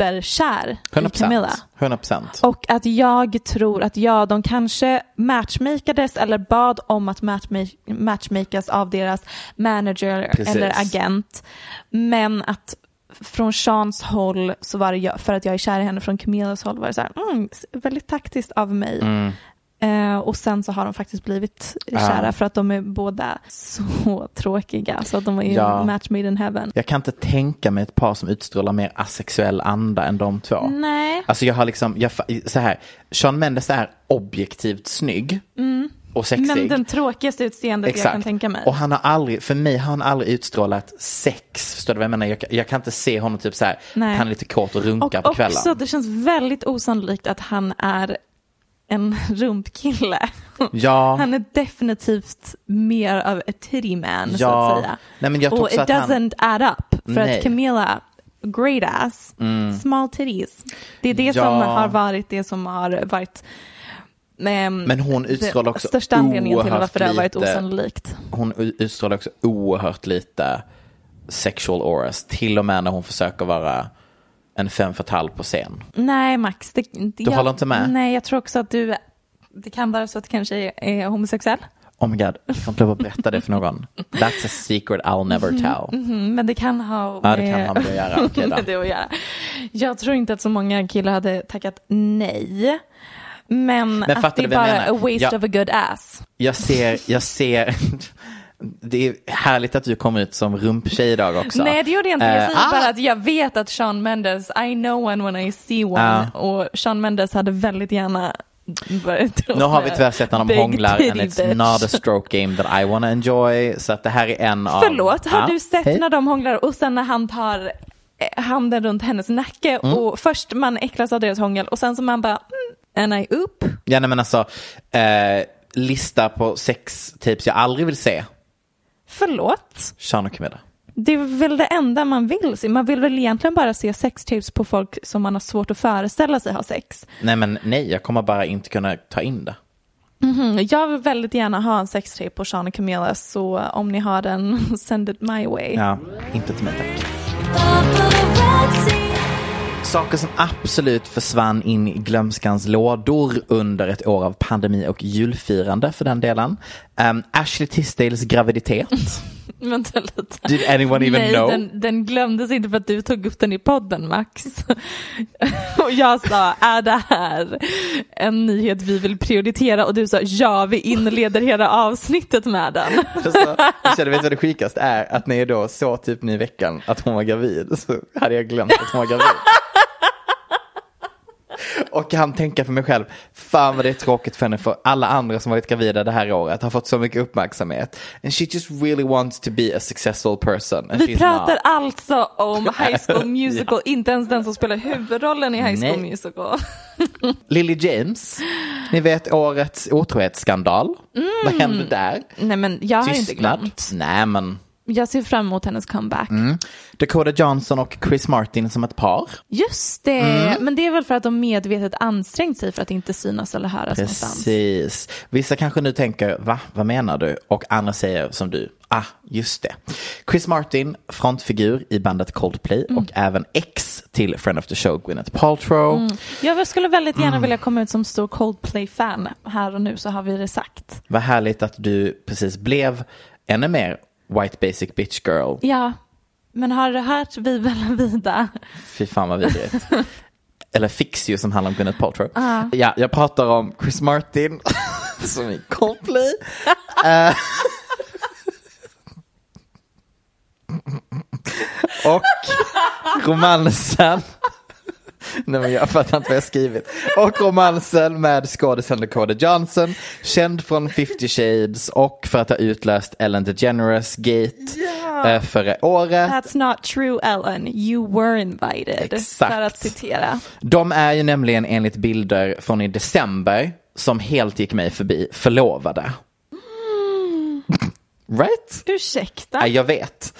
superkär i 100 Camilla. procent. 100 procent. Och att jag tror att ja, de kanske matchmakades eller bad om att matchma- matchmakas av deras manager Precis. eller agent. Men att från Seans håll så var det jag, för att jag är kär i henne, från Camillas håll var det så här, mm, väldigt taktiskt av mig. Mm. Eh, och sen så har de faktiskt blivit kära för att de är båda så tråkiga. Så att de är ju Ja. match made in heaven. Jag kan inte tänka mig ett par som utstrålar mer asexuell anda än de två. Nej. Alltså jag har liksom, jag, så här, Sean Mendes är objektivt snygg och sexig. Mm. Men den tråkigaste utseendet jag kan tänka mig. Och han har aldrig, för mig har han aldrig utstrålat sex. Förstår du vad jag menar? Jag, jag kan inte se honom typ så här, Nej. han är lite kåt och runkar Och på kvällen. också, det känns väldigt osannolikt att han är en rumpkille. Ja. Han är definitivt mer av a titty man, så Ja. att säga. Nej, men jag och it att han- doesn't add up. För Nej. Mm. att Camilla, great ass, small titties. Det är det Ja. som har varit det som har varit ehm, Men hon utstrålar också största anledningen till varför det har varit lite- osannolikt. Hon utstrålar också oerhört lite sexual auras. Till och med när hon försöker vara en fem fatale på scen. Nej Max, det, det, Du håller inte med? Nej, jag tror också att du, det kan vara så att du kanske är, homosexuell. Oh my god, du får inte lov att berätta det för någon. That's a secret I'll never tell. Mm, men det kan ha Ja, det kan ha med det att göra. Okej då. med det att göra. Jag tror inte att så många killar hade tackat nej. Men, fattar att det är jag bara menar? a waste Ja. of a good ass. Jag ser, jag ser, det är härligt att du kom ut som rumptjej idag också. Nej det gjorde jag inte, jag säger ah! bara att jag vet att Sean Mendes, I know one when I see one. Och Sean Mendes hade väldigt gärna Nu har vi tyvärr sett när de hånglar and it's bitch. not a stroke game that I wanna enjoy. Så att det här är en av... Förlåt, har Ja, du sett hej. när de hånglar och sen när han tar eh, handen runt hennes nacke Mm. och först man äcklas av deras hångel och sen så man bara mm, and I oop. Ja, nej, men alltså, eh, lista på sex tips jag aldrig vill se. Förlåt? Sean och Camilla. Det är väl det enda man vill se. Man vill väl egentligen bara se sextips på folk som man har svårt att föreställa sig ha sex. Nej, men nej, jag kommer bara inte kunna ta in det. Mm, jag vill väldigt gärna ha en sextape på Sean och Camilla så om ni har den, send it my way. Ja, inte till mig tack. Saker som absolut försvann in i glömskans lådor under ett år av pandemi och julfirande för den delen. Um, Ashley Tisdales graviditet. Vänta lite. Did anyone even Nej, know? Den, den glömdes inte för att du tog upp den i podden Max. och jag sa, är det här en nyhet vi vill prioritera? Och du sa, ja vi inleder hela avsnittet med den. Alltså, jag känner, vet du vad det sjukaste är? Att när jag då såg typ nu i veckan att hon var gravid så hade jag glömt att hon var gravid. Och kan tänka för mig själv, fan vad det är tråkigt för henne för alla andra som varit gravida det här året har fått så mycket uppmärksamhet. And she just really wants to be a successful person. Vi pratar not. alltså om High School Musical, inte ens den som spelar huvudrollen i High School Nej. Musical. Lily James, ni vet årets otrohetsskandal. Vad hände där? Nej men jag har inte Tystnad? glömt. Nej men. Jag ser fram emot hennes comeback. Dakota Johnson och Chris Martin som ett par. Just det, Mm. men det är väl för att de medvetet ansträngt sig för att inte synas eller höras någonstans. Precis. Vissa kanske nu tänker, va, vad menar du? Och andra säger som du, ah, just det. Chris Martin, frontfigur i bandet Coldplay Mm. och även ex till Friend of the Show, Gwyneth Paltrow. Jag skulle väldigt gärna Mm. vilja komma ut som stor Coldplay-fan här och nu så har vi det sagt. Vad härligt att du precis blev ännu mer white basic bitch girl. Ja, men har du hört la vida? Fy fan vad vidrigt. Eller Fix You som handlar om Gwyneth Paltrow. Ja, jag pratar om Chris Martin som i Coldplay. Eh. och romansen. Nej men jag fattar inte vad jag skrivit. Och romansen med skådisen Dakota Johnson, känd från 50 Shades och för att ha utlöst Ellen DeGeneres Gate eh, förra året. That's not true Ellen, you were invited. Exakt. För att citera. De är ju nämligen enligt bilder från i december som helt gick mig förbi förlovade. Right? Ursäkta? Ja, jag vet.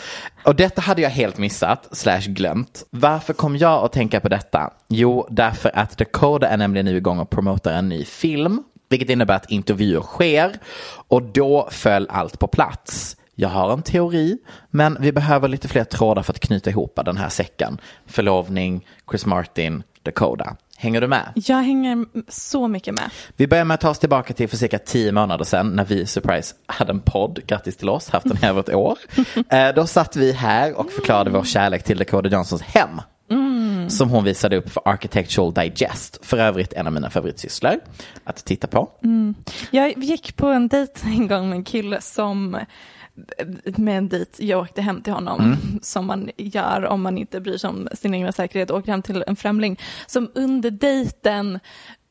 Och detta hade jag helt missat, slash glömt. Varför kom jag att tänka på detta? Jo, därför att Dakota är nämligen nu igång och promotar en ny film. Vilket innebär att intervjuer sker. Och då föll allt på plats. Jag har en teori, men vi behöver lite fler trådar för att knyta ihop den här säcken. Förlovning, Chris Martin, Dakota. Hänger du med? Jag hänger så mycket med. Vi börjar med att ta oss tillbaka till för cirka tio månader sedan när vi, surprise, hade en podd. Grattis till oss, haft den här ett år. Eh, då satt vi här och förklarade vår kärlek till Dakota Johnsons hem. Som hon visade upp för Architectural Digest. För övrigt en av mina favoritsysslor att titta på. Jag gick på en dejt en gång med en kille som med en dejt, jag åkte hem till honom som man gör om man inte bryr sig om sin egna säkerhet, åker hem till en främling som under dejten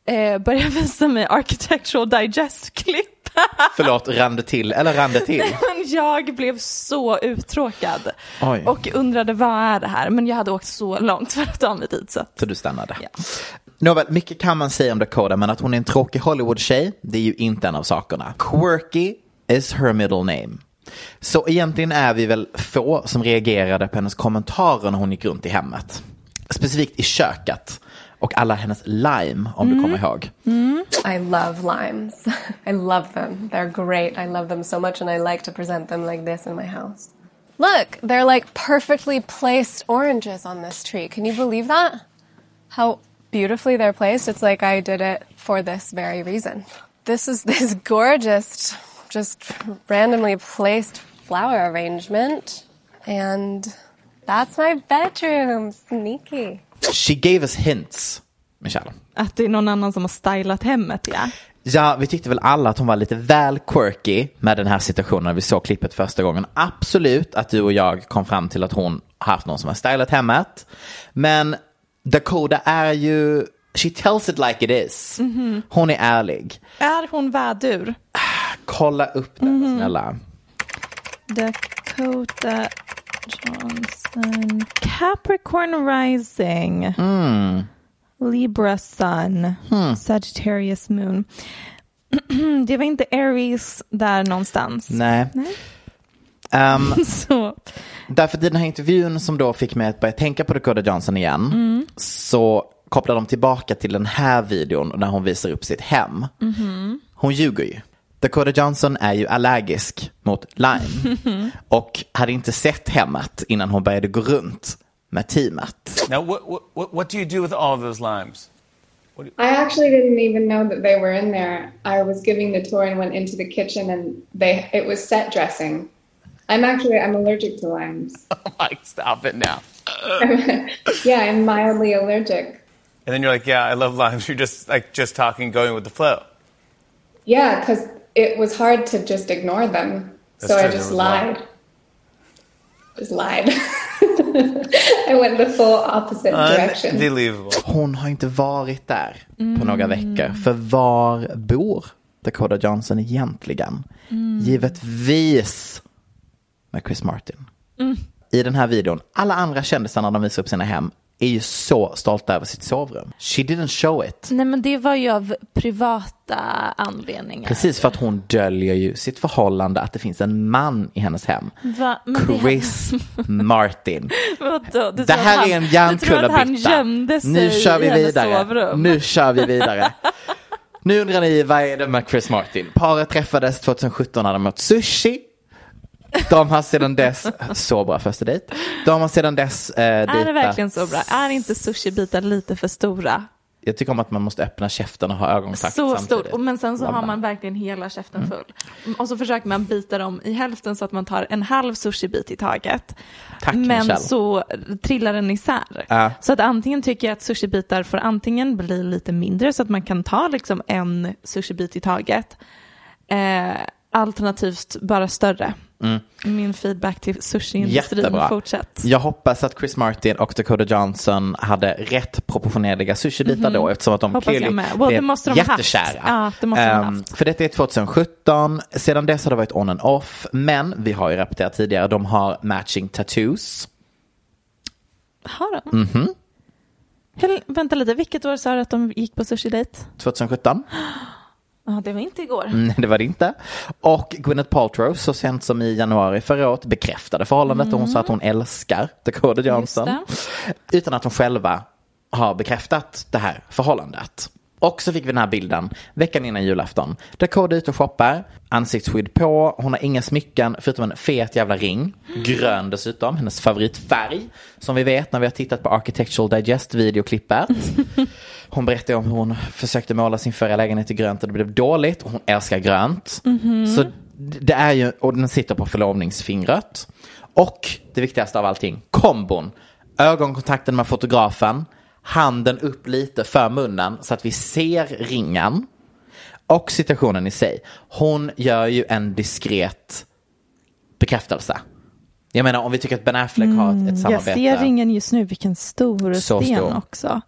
eh, började visa mig Architectural Digest-klipp. Förlåt, rann det till eller rann det till? Jag blev så uttråkad Oj. och undrade vad är det här? Men jag hade åkt så långt för att ta mig dit så att Så du stannade. Ja. Nåväl, mycket kan man säga om Dakota, men att hon är en tråkig Hollywood-tjej, det är ju inte en av sakerna. Quirky is her middle name. Så egentligen är vi väl få som reagerade på hennes kommentarer när hon gick runt i hemmet. Specifikt i köket. Och alla hennes lime, om du kommer ihåg. I love limes. I love them. They're great. I love them so much, and I like to present them like this in my house. Look, they're like perfectly placed oranges on this tree. Can you believe that? How beautifully they're placed. It's like I did it for this very reason. This is this gorgeous, just randomly placed flower arrangement. And that's my bedroom. Sneaky. She gave us hints, Michelle. att det är någon annan som har stylat hemmet ja. Ja, vi tyckte väl alla att hon var lite väl quirky med den här situationen när vi såg klippet första gången. Absolut att du och jag kom fram till att hon haft någon som har stylat hemmet. Men Dakota är ju, she tells it like it is. Hon är ärlig. Är hon vädur? Kolla upp det snälla. Dakota Johnson. Capricorn Rising. Libra Sun, Hmm. Sagittarius Moon. det var inte Aries där någonstans. Nej. Ehm, Så, Därför i den här intervjun som då fick mig att börja tänka på Dakota Johnson igen så kopplar de tillbaka till den här videon när hon visar upp sitt hem. Hon ljuger ju. Dakota Johnson är ju allergisk mot lime och hade inte sett hemmet innan hon började gå runt med teamet. Now, what, what- what, what do you do with all those limes? I actually didn't even know that they were in there. I was giving the tour and went into the kitchen and they it was set dressing. I'm actually I'm allergic to limes. Oh Mike, stop it now. yeah, I'm mildly allergic. And then you're like, yeah, I love limes. You're just like just talking, going with the flow. Yeah, cuz it was hard to just ignore them. That's so I just a lot. lied. Just lied. I went the full opposite direction. Unbelievable. Hon har inte varit där på några veckor. För var bor Dakota Johnson egentligen? Givetvis med Chris Martin. I den här videon, alla andra kändisar när de visar upp sina hem är ju så stolta över sitt sovrum. She didn't show it. nej men det var ju av privata anledningar. Precis för att hon döljer ju sitt förhållande att det finns en man i hennes hem. Chris Martin. Vadå? Du Det här han- är en Du tror att han hjärnkullerbytta. gömde sig Nu kör vi i vidare. sovrum? Nu kör vi vidare. Nu undrar ni, vad är det med Chris Martin? Paret träffades 2017 när de åt sushi. De har sedan dess, så bra första dejt. De har sedan dess eh, Är det verkligen så bra? Är inte sushibitar lite för stora? Jag tycker om att man måste öppna käften och ha ögonkontakt Så samtidigt. Och Men sen så har Blanda. man verkligen hela käften Mm. full. Och så försöker man bita dem i hälften så att man tar en halv sushibit i taget. Tack, Men Michelle. så trillar den isär. Ja. Så att antingen tycker jag att sushibitar får antingen bli lite mindre så att man kan ta liksom en sushibit i taget. Eh, alternativt bara större. Min feedback till sushiindustrin Mm. Jättebra. fortsätt. Jag hoppas att Chris Martin och Dakota Johnson hade rätt proportionerliga sushibitar då eftersom att de. Hoppas clearly. Well, det måste de jättekära. Ja, det måste de Ehm, haft. För detta är 2017. Sedan dess har det varit on and off. Men vi har ju rapporterat tidigare, de har matching tattoos. Har de? Mhm. Hur, vänta lite, vilket år sa du att de gick på sushi-dejt? 2017. Ja, det var inte igår. Nej, det var det inte. Och Gwyneth Paltrow så sent som i januari förra året bekräftade förhållandet och hon sa att hon älskar Dakota Johnson. Utan att hon själva har bekräftat det här förhållandet. Och så fick vi den här bilden veckan innan julafton. Dakota är ute och shoppar, ansiktsskydd på, hon har inga smycken förutom en fet jävla ring. Grön dessutom, hennes favoritfärg. Som vi vet när vi har tittat på Architectural Digest videoklippet. Hon berättade om hur hon försökte måla sin förra lägenhet i grönt och det blev dåligt. Och hon älskar grönt. Så det är ju, och den sitter på förlovningsfingret. Och det viktigaste av allting, kombon. Ögonkontakten med fotografen, handen upp lite för munnen så att vi ser ringen. Och situationen i sig. Hon gör ju en diskret bekräftelse. Jag menar om vi tycker att Ben Affleck har ett, ett Jag samarbete. ser ringen just nu, vilken stor Så sten stor. också.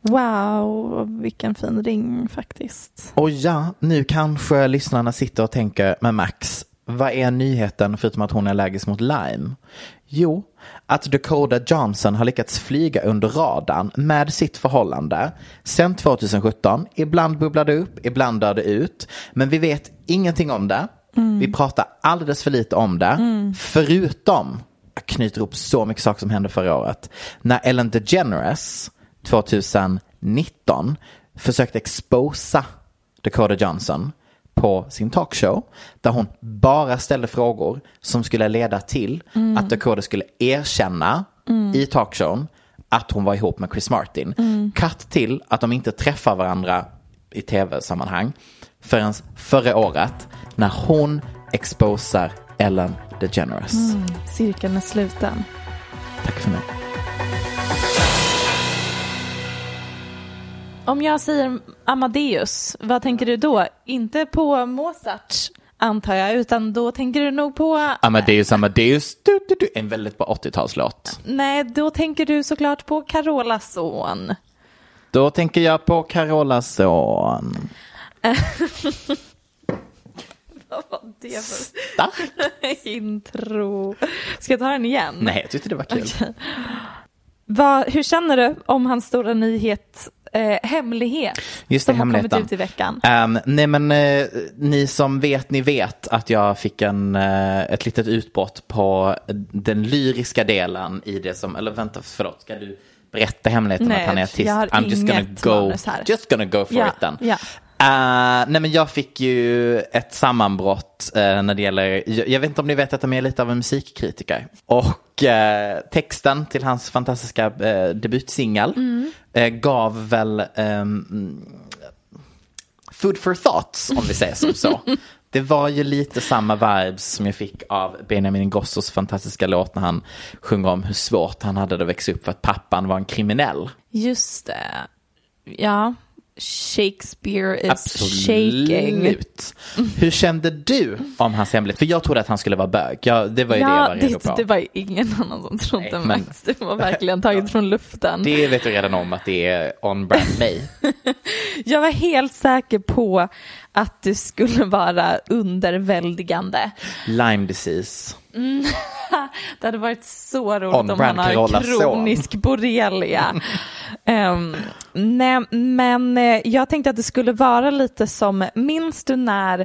Wow, vilken fin ring faktiskt. Och ja, nu kanske lyssnarna sitter och tänker, men Max, vad är nyheten förutom att hon är allergisk mot lime? Jo, att Dakota Johnson har lyckats flyga under radarn med sitt förhållande sen 2017. Ibland bubblar det upp, ibland dör det ut. Men vi vet ingenting om det. Vi pratar alldeles för lite om det. Förutom, jag knyter ihop så mycket saker som hände förra året. När Ellen DeGeneres 2019 försökte exposa Dakota Johnson på sin talkshow där hon bara ställde frågor som skulle leda till att Dakota skulle erkänna i talkshowen att hon var ihop med Chris Martin. Cut till att de inte träffar varandra i tv-sammanhang förrän förra året när hon exposar Ellen DeGeneres. Cirkeln är sluten. Tack för mig. Om jag säger Amadeus, vad tänker du då? Inte på Mozart antar jag, utan då tänker du nog på... Amadeus Amadeus, du, du, du, en väldigt bra 80-talslåt. Nej, då tänker du såklart på Carolas son. Då tänker jag på Carolas son. Vad var det för Stark. intro? Ska jag ta den igen? Nej, jag tyckte det var kul. Okej. Vad, hur känner du om hans stora nyhet eh, hemlighet Just det, som har kommit ut i veckan. Ehm, nej men eh, ni som vet, ni vet att jag fick en, eh, ett litet utbrott på den lyriska delen i det som, eller vänta, förlåt, ska du berätta hemligheten Nej, att han är artist? jag har I'm just gonna go, manus här. just gonna go for Ja, it then. ja. Eh, nej men jag fick ju ett sammanbrott eh, när det gäller, jag, jag vet inte om ni vet att jag är lite av en musikkritiker. Och eh, texten till hans fantastiska debutsingel Mm. gav väl ehm, food for thoughts om vi säger som så. Det var ju lite samma vibes som jag fick av Benjamin Ingrossos fantastiska låt när han sjunger om hur svårt han hade det att växa upp för att pappan var en kriminell. Just det. Ja, Shakespeare is shaking. Absolut. Hur kände du om hans hemlighet? För jag trodde att han skulle vara bög. Jag, det var ju det jag Ja, var redo det, på. det var ingen annan som trodde Nej, men- Max. Det var verkligen taget från luften. Det vet du redan om att det är on brand mig. Jag var helt säker på att det skulle vara underväldigande. Lime disease. Det hade varit så roligt On om han har kronisk borrelia. um, nej, men eh, jag tänkte att det skulle vara lite som, minns du när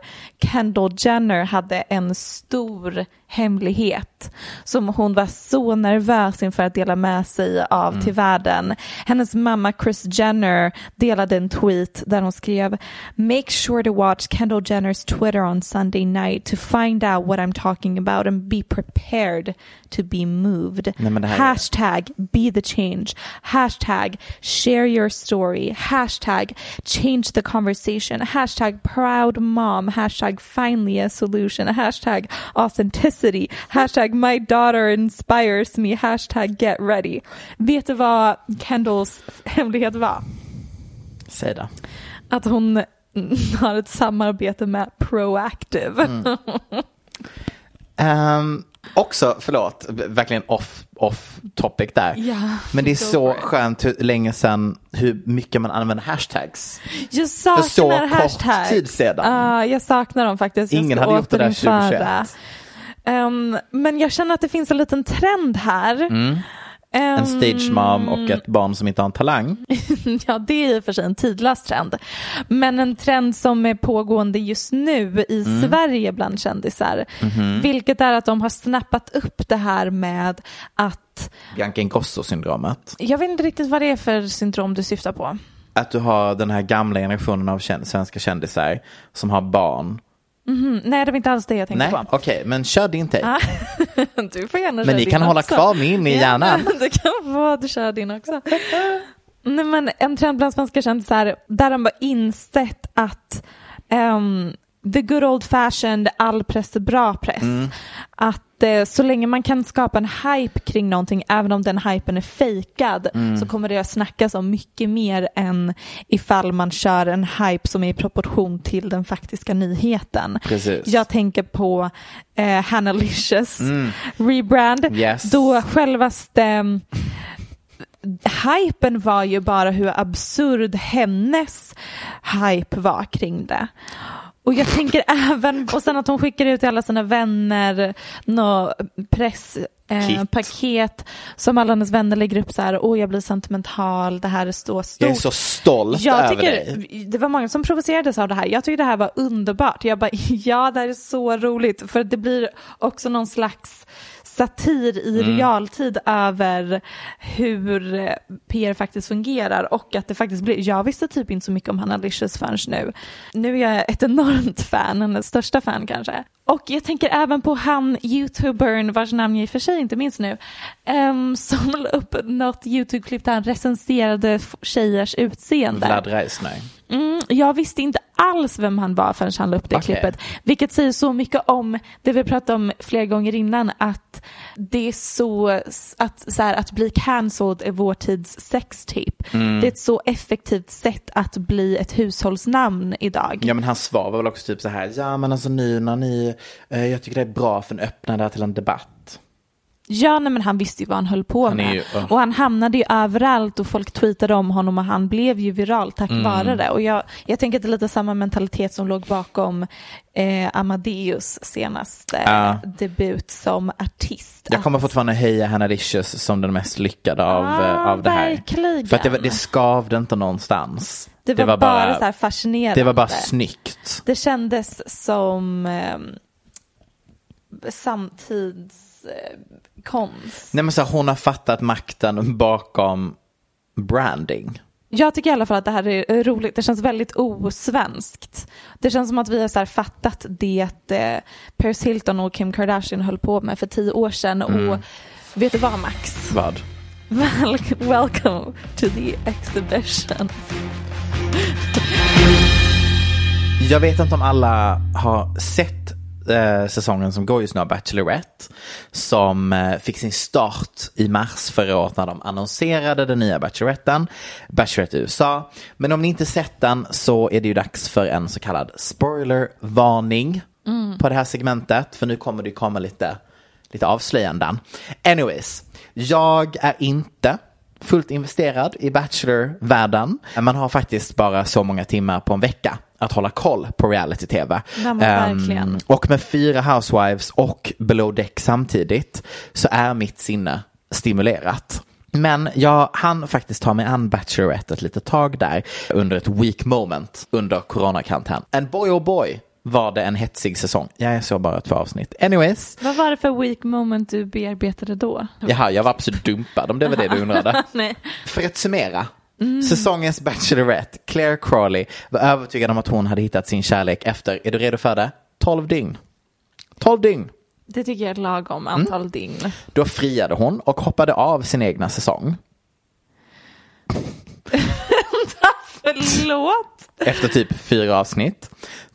Kendall Jenner hade en stor hemlighet som hon var så nervös inför att dela med sig av Mm. till världen. Hennes mamma Kris Jenner delade en tweet där hon skrev Make sure to watch Kendall Jenners Twitter on Sunday night to find out what I'm talking about and be prepared to be moved. Nej, Hashtag be the change. Hashtag share your story. Hashtag change the conversation. Hashtag proud mom. Hashtag finally a solution. Hashtag authenticity. Hashtag my daughter inspires me. Hashtag get ready. Vet du vad Kendalls hemlighet var? Säg det. Att hon har ett samarbete med Proactive. Mm. Ehm, också, förlåt, verkligen off, off topic där. Ja, Men det är så skönt hur länge sedan hur mycket man använder hashtags. Jag För så saknar kort hashtags. tid sedan. Ja, jag saknar dem faktiskt. Jag Ingen hade gjort det där återinföra. 2021. Ehm, men jag känner att det finns en liten trend här. Mm. En stage mom och ett barn som inte har en talang. Ja, det är i och för sig en tidlös trend. Men en trend som är pågående just nu i Mm. Sverige bland kändisar. Mhm. Vilket är att de har snappat upp det här med att, Bianca Ingrosso-syndromet. jag vet inte riktigt vad det är för syndrom du syftar på. Att du har den här gamla generationen av känd- svenska kändisar som har barn. Mhm, Nej, det var inte alls det jag tänkte Nej, på. okej, men kör din take. Ah, du får gärna Men ni kan hålla också. kvar min i hjärnan. Ja, du kan få du kör din också. Nej, men en trend bland svenska kändisar där de har insett att ehm, the good old fashioned all press är bra press. Mm. Att så länge man kan skapa en hype kring någonting, även om den hypen är fejkad, Mm. så kommer det att snackas om mycket mer än ifall man kör en hype som är i proportion till den faktiska nyheten. Precis. Jag tänker på eh, rebrand. Mm. Yes. Då självaste hypen var ju bara hur absurd hennes hype var kring det. Och jag tänker även, och sen att hon skickar ut till alla sina vänner nå presspaket eh, som alla hennes vänner lägger upp så här, åh jag blir sentimental, det här är så stort. Jag är så stolt Jag över tycker, dig. det var många som provocerades av det här. Jag tycker det här var underbart. Jag bara, ja det här är så roligt. För det blir också någon slags satir i Mm. realtid över hur eh, PR faktiskt fungerar och att det faktiskt blir, jag visste typ inte så mycket om Hanna Licious förrän nu. Nu är jag ett enormt fan, hennes största fan kanske. Och jag tänker även på han youtubern vars namn jag i och för sig inte minns nu, ehm, som la upp något youtube-klipp där han recenserade tjejers utseende. Vlad Reisner. Mm, jag visste inte alls vem han var förrän han la upp det Okej. klippet. Vilket säger så mycket om det vi pratade om flera gånger innan, att det är så, att, så här, att bli cancelled är vår tids sextape. Mm. Det är ett så effektivt sätt att bli ett hushållsnamn idag. Ja men hans svar var väl också typ så här, ja men alltså nu när ni, jag tycker det är bra för en öppnar det här till en debatt. Ja, nej, men han visste ju vad han höll på Han med. ju- oh. Och han hamnade ju överallt och folk tweetade om honom och han blev ju viral tack Mm. vare det. Och jag, jag tänker att det är lite samma mentalitet som låg bakom eh, Amadeus senaste Ja. debut som artist. Jag kommer fortfarande höja Hannah Licious som den mest lyckade av, Ja, eh, av det här. verkligen. För att det, var- det skavde inte någonstans. det var, bara, så här fascinerande. Det var bara snyggt. Det kändes som eh, samtidskonst. Nej men så här, hon har fattat makten bakom branding. Jag tycker i alla fall att det här är roligt. Det känns väldigt osvenskt. Det känns som att vi har så fattat det eh, Paris Hilton och Kim Kardashian höll på med för tio år sedan. Mm. Och vet du vad Max? Vad? Wel welcome to the exhibition. Jag vet inte om alla har sett eh, säsongen som går just nu av Bachelorette. Som eh, fick sin start i mars förra året när de annonserade den nya Bacheloretten. Bachelorette USA. Men om ni inte sett den så är det ju dags för en så kallad spoilervarning på det här segmentet. För nu kommer det komma lite, lite avslöjanden. Anyways, jag är inte fullt investerad i Bachelor-världen. Man har faktiskt bara så många timmar på en vecka att hålla koll på reality-tv. Verkligen. och med fyra housewives och below deck samtidigt så är mitt sinne stimulerat. Men jag hann faktiskt ta mig an Bachelorette ett litet tag där under ett weak moment under coronakarantän. And boy oh boy var det en hetsig säsong. Jag såg bara två avsnitt. Anyways, Vad var det för weak moment du bearbetade då? jaha, jag var absolut dumpad om det var det du undrade. För att summera. Säsongens Bachelorette, Claire Crawley, var övertygad om att hon hade hittat sin kärlek efter, är du redo för det? 12 dygn. 12 dygn. Det tycker jag är ett lagom antal Mm. dygn. Då friade hon och hoppade av sin egna säsong. Förlåt. Efter typ fyra avsnitt.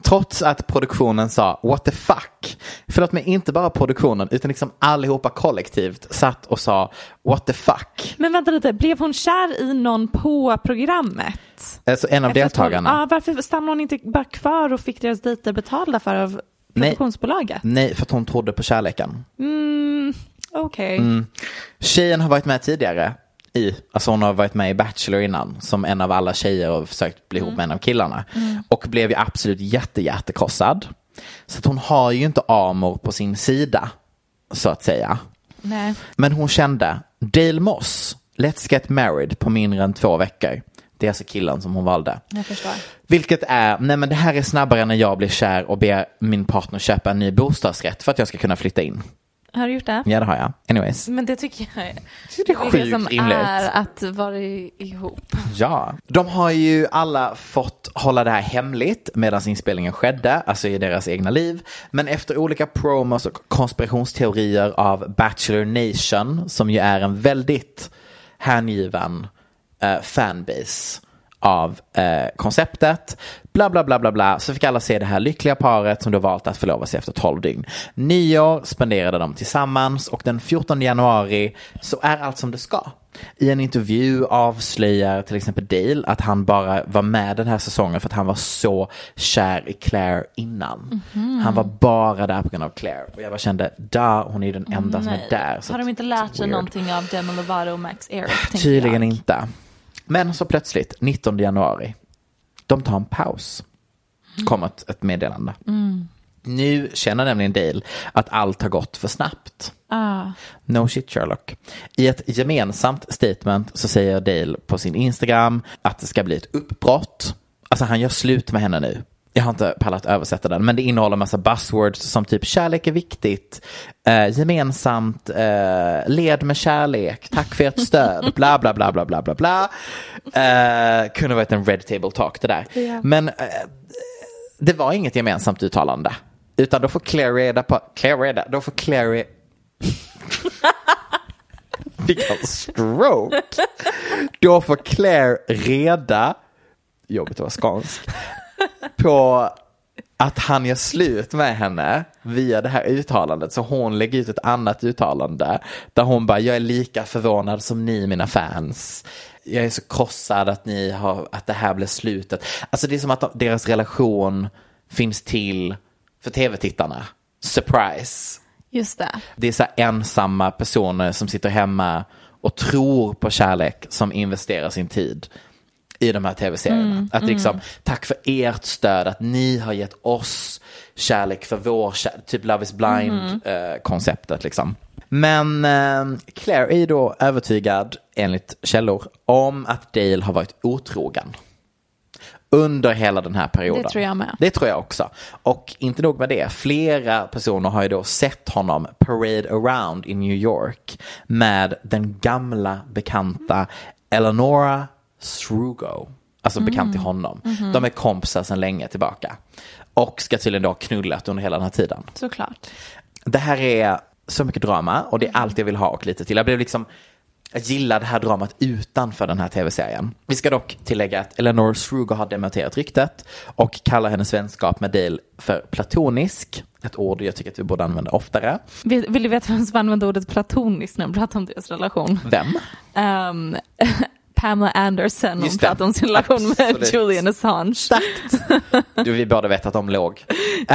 Trots att produktionen sa what the fuck. Förlåt mig, inte bara produktionen utan liksom allihopa kollektivt satt och sa what the fuck. Men vänta lite, blev hon kär i någon på programmet? Alltså en av Efter att hon- deltagarna. Ja, varför stannade hon inte bara kvar och fick deras dejter betalda för av Nej. produktionsbolaget? Nej, för att hon trodde på kärleken. Mm, Okej. Mm. Tjejen har varit med tidigare. I, alltså hon har varit med i Bachelor innan som en av alla tjejer och försökt bli ihop med en av killarna. Och blev ju absolut jätte, jättekrossad. Så att hon har ju inte Amor på sin sida, så att säga. Nej. Men hon kände, Dale Moss, let's get married på mindre än två veckor. Det är alltså killen som hon valde. Jag förstår. Vilket är, nej men det här är snabbare när jag blir kär och ber min partner köpa en ny bostadsrätt för att jag ska kunna flytta in. Har du gjort det? Ja det har jag. Anyways. Men det tycker jag är Det är sjukt som rimligt. är att vara ihop. Ja, de har ju alla fått hålla det här hemligt medan inspelningen skedde, alltså i deras egna liv. Men efter olika promos och konspirationsteorier av Bachelor Nation, som ju är en väldigt hängiven eh, fanbase av eh, konceptet. Bla, bla, bla, bla, bla. Så fick alla se det här lyckliga paret som då valt att förlova sig efter 12 dygn. Nyår spenderade de tillsammans och den 14 januari så är allt som det ska. I en intervju avslöjar till exempel Dale att han bara var med den här säsongen för att han var så kär i Claire innan. Han var bara där på grund av Claire. Och jag bara kände, da, hon är den enda som är där. Så Har de inte lärt sig weird. någonting av Demi Lovato och Max Eric? Tydligen jag. inte. Men så plötsligt, 19 januari, de tar en paus. Kommer ett, ett meddelande. Nu känner nämligen Dale att allt har gått för snabbt. Ah. No shit Sherlock. I ett gemensamt statement så säger Dale på sin Instagram att det ska bli ett uppbrott. Alltså han gör slut med henne nu. Jag har inte pallat översätta den, men det innehåller massa buzzwords som typ kärlek är viktigt, eh, gemensamt, eh, led med kärlek, tack för ert stöd, bla bla bla bla bla bla bla. Eh, kunde varit en red table talk det där. Men eh, det var inget gemensamt uttalande. Utan då får Claire reda på, Claire reda, då får Claire Fick jag stroke? Då får Claire reda, jobbigt att vara skånsk, på att han gör slut med henne via det här uttalandet. Så hon lägger ut ett annat uttalande där hon bara, jag är lika förvånad som ni mina fans. Jag är så krossad att ni har, att det här blev slutet. Alltså det är som att deras relation finns till för tv-tittarna. Surprise. Just det. Det är så här ensamma personer som sitter hemma och tror på kärlek som investerar sin tid i de här tv-serierna. Mm, att liksom, tack för ert stöd, att ni har gett oss kärlek för vår kärlek, typ Love is Mm. blind-konceptet liksom. Men eh, Claire är ju då övertygad, enligt källor, om att Dale har varit otrogen. Under hela den här perioden. Det tror jag med. Det tror jag också. Och inte nog med det, flera personer har ju då sett honom parade around i New York med den gamla bekanta Eleonora Srugo. Alltså bekant till honom. De är kompisar sedan länge tillbaka. Och ska tydligen då ha knullat under hela den här tiden. Såklart. Det här är så mycket drama och det är allt jag vill ha och lite till. Jag blev liksom, jag gillar det här dramat utanför den här tv-serien. Vi ska dock tillägga att Eleanor Srugo har dementerat ryktet och kallar hennes vänskap med Dale för platonisk. Ett ord jag tycker att vi borde använda oftare. Vill, vill du veta vem som använde ordet platoniskt när de pratade om deras relation? Vem? Ehm, Pamela Anderson, Just det. pratade om sin relation med. Julian Assange. Du, vi båda vet att de låg.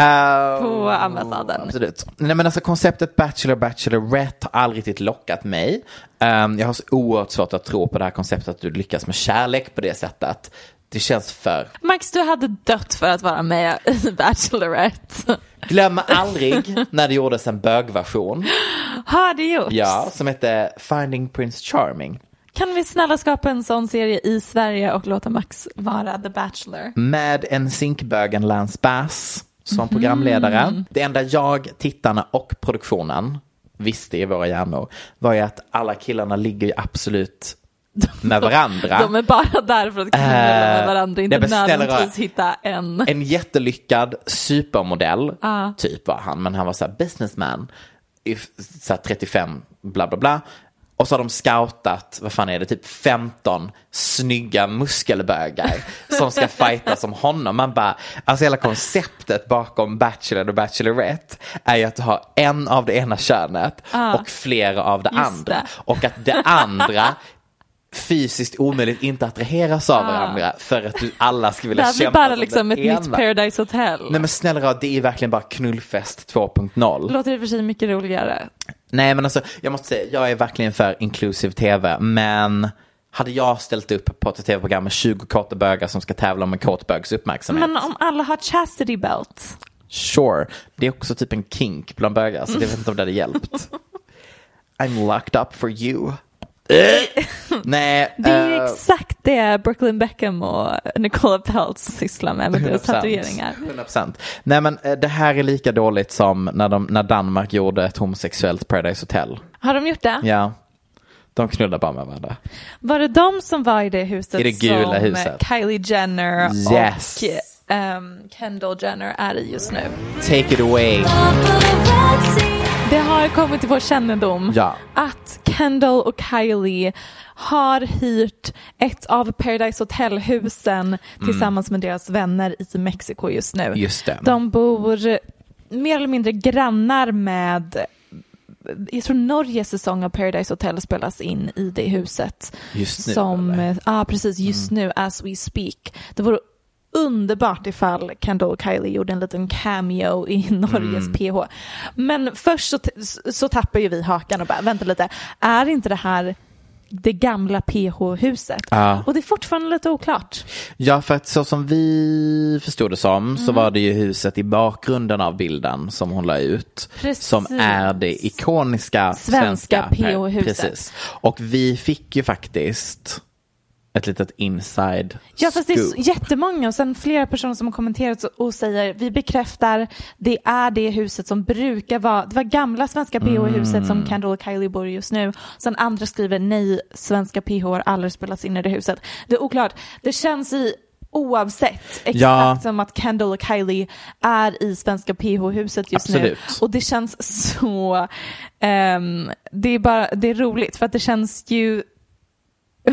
På ambassaden. Absolut. Nej men alltså konceptet Bachelor, Bachelorette har aldrig riktigt lockat mig. Ehm, jag har så oerhört svårt att tro på det här konceptet att du lyckas med kärlek på det sättet. Det känns för... Max, du hade dött för att vara med i Bachelorette. Glöm aldrig när det gjordes en bögversion. Har det gjorts? Ja, som hette Finding Prince Charming. Kan vi snälla skapa en sån serie i Sverige och låta Max vara The Bachelor? Med en zinkbögen Lance Bass som programledare. Det enda jag, tittarna och produktionen visste i våra hjärnor var ju att alla killarna ligger ju absolut med varandra. De är bara där för att knulla med Eh, varandra, inte nödvändigtvis hitta en. En jättelyckad supermodell, Ja. typ var han, men han var så här businessman, så här 35, bla bla bla. Och så har de scoutat, vad fan är det, typ 15 snygga muskelbögar som ska fighta som honom. Man bara, alltså hela konceptet bakom Bachelor och Bachelorette är ju att du har en av det ena könet och flera av det andra. det. Och att det andra fysiskt omöjligt inte attraheras av varandra för att du alla ska Det vilja här blir kämpa bara som liksom ett den nytt ena. Paradise Hotel. Nej men snälla det är verkligen bara knullfest 2.0. Låter i och för sig mycket roligare. Nej men alltså, jag måste säga, jag är verkligen för inclusive tv, men hade jag ställt upp på ett tv-program med 20 kåta bögar som ska tävla om en kåt bögs uppmärksamhet? Men om alla har chastity belt. Sure, det är också typ en kink bland bögar, så jag vet inte om det hade hjälpt. I'm locked up for you. Nej, Det är eh, exakt det Brooklyn Beckham och Nicola Peltz sysslar med med deras 100%. tatueringar. 100%. Nej men eh, det här är lika dåligt som när, de, när Danmark gjorde ett homosexuellt Paradise Hotel. Har de gjort det? Ja, de knullar bara med varandra. Var det de som var i det huset I det gula som huset. Kylie Jenner Yes. och ehm, Kendall Jenner är i just nu? Take it away. Det har kommit till vår kännedom Ja. att Kendall och Kylie har hyrt ett av Paradise Hotel-husen tillsammans med deras vänner i Mexiko just nu. Just det. De bor mer eller mindre grannar med jag tror Norges säsong av Paradise Hotel spelas in i det huset. Just nu, Som? Mm. ja ah, precis, just nu as we speak. Det vore underbart ifall Kendall Kylie gjorde en liten cameo i Norges Mm. PH. Men först så, så tappar ju vi hakan och bara, vänta lite, är inte det här det gamla PH-huset? Ja. Och det är fortfarande lite oklart. Ja, för att så som vi förstod det som Mm. så var det ju huset i bakgrunden av bilden som hon la ut. Precis. Som är det ikoniska Svenska svenska, PH-huset. Precis. Och vi fick ju faktiskt ett litet inside Ja fast det är scoop. jättemånga och sen flera personer som har kommenterat och säger vi bekräftar det är det huset som brukar vara, det var gamla svenska PH-huset Mm. som Kendall och Kylie bor i just nu. Sen andra skriver nej, svenska PH har aldrig spelats in i det huset. Det är oklart, det känns i oavsett exakt Ja. som att Kendall och Kylie är i svenska PH-huset just Absolut. nu. Och det känns så, ehm, det är bara, det är roligt för att det känns ju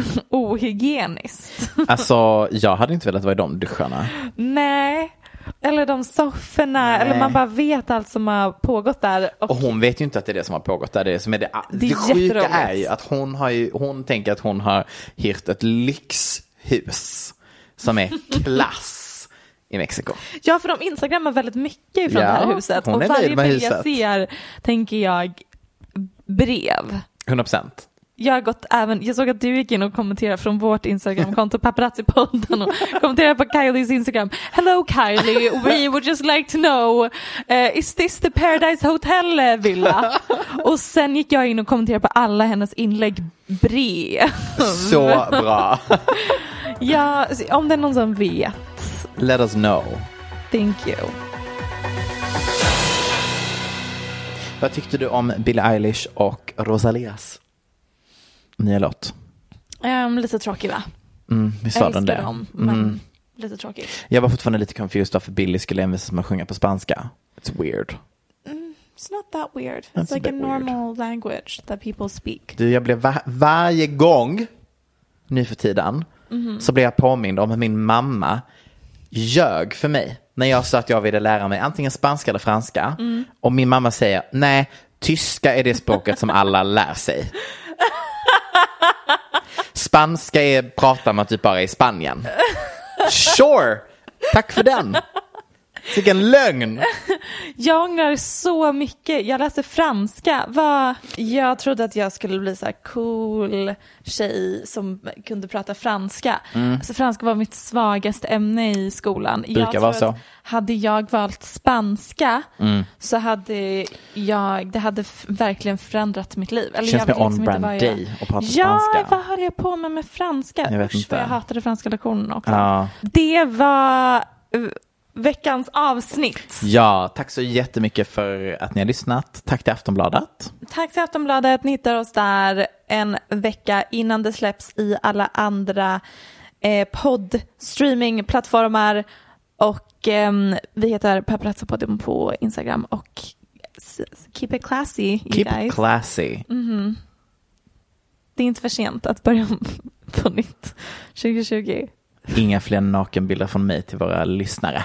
ohygieniskt. Alltså, jag hade inte velat vara i de duscharna. Nej, eller de sofforna, eller man bara vet allt som har pågått där. Och, Och hon vet ju inte att det är det som har pågått där. Det, som är det, Det är det sjuka är ju att hon, har ju, hon tänker att hon har hyrt ett lyxhus som är klass i Mexiko. Ja, för de instagrammar väldigt mycket från Ja, det här huset. och är varje bild jag ser tänker jag brev. 100 procent. Jag, har gått även, jag såg att du gick in och kommenterade från vårt Instagramkonto Paparazzi-podden och kommenterade på Kylies Instagram. Hello Kylie, we would just like to know, uh, is this the Paradise Hotel eh, villa? och sen gick jag in och kommenterade på alla hennes inlägg brev. Så bra. ja, om det är någon som vet, Let us know. thank you. Vad tyckte du om Billie Eilish och Rosalias nya låt? Um, lite tråkig va? Mm, var jag den det? dem, men Mm. lite tråkig. Jag var fortfarande lite confused varför Billie skulle envisas med att sjunga på spanska. It's weird. It's not that weird. That's It's a like a, weird. normal language that people speak. Du, jag blev va- varje gång nu för tiden Mhm. så blev jag påmind om att min mamma ljög för mig när jag sa att jag ville lära mig antingen spanska eller franska. Mm. Och min mamma säger nej, tyska är det språket som alla lär sig. Spanska är pratar man typ bara i Spanien. Sure, tack för den. Vilken lögn. Jag ångrar så mycket. Jag läste franska. Vad- Jag trodde att jag skulle bli så cool tjej som kunde prata franska. Mm. Alltså, franska var mitt svagaste ämne i skolan. Brukar vara så. Hade jag valt spanska Mm. så hade jag, det hade verkligen förändrat mitt liv. Eller Känns jag mer liksom on-brand dig att prata ja, spanska. vad höll jag på med med franska? Jag vet Usch, inte. jag hatade franska lektionen också. Ja. Det var veckans avsnitt. ja, tack så jättemycket för att ni har lyssnat. Tack till Aftonbladet. Tack till Aftonbladet. Ni hittar oss där en vecka innan det släpps i alla andra eh, podd-streamingplattformar. Och ehm, vi heter Paparazzi-podden på Instagram och keep it classy, you Keep guys. it classy. Mhm. Det är inte för sent att börja på nytt 2020. Inga fler nakenbilder från mig till våra lyssnare.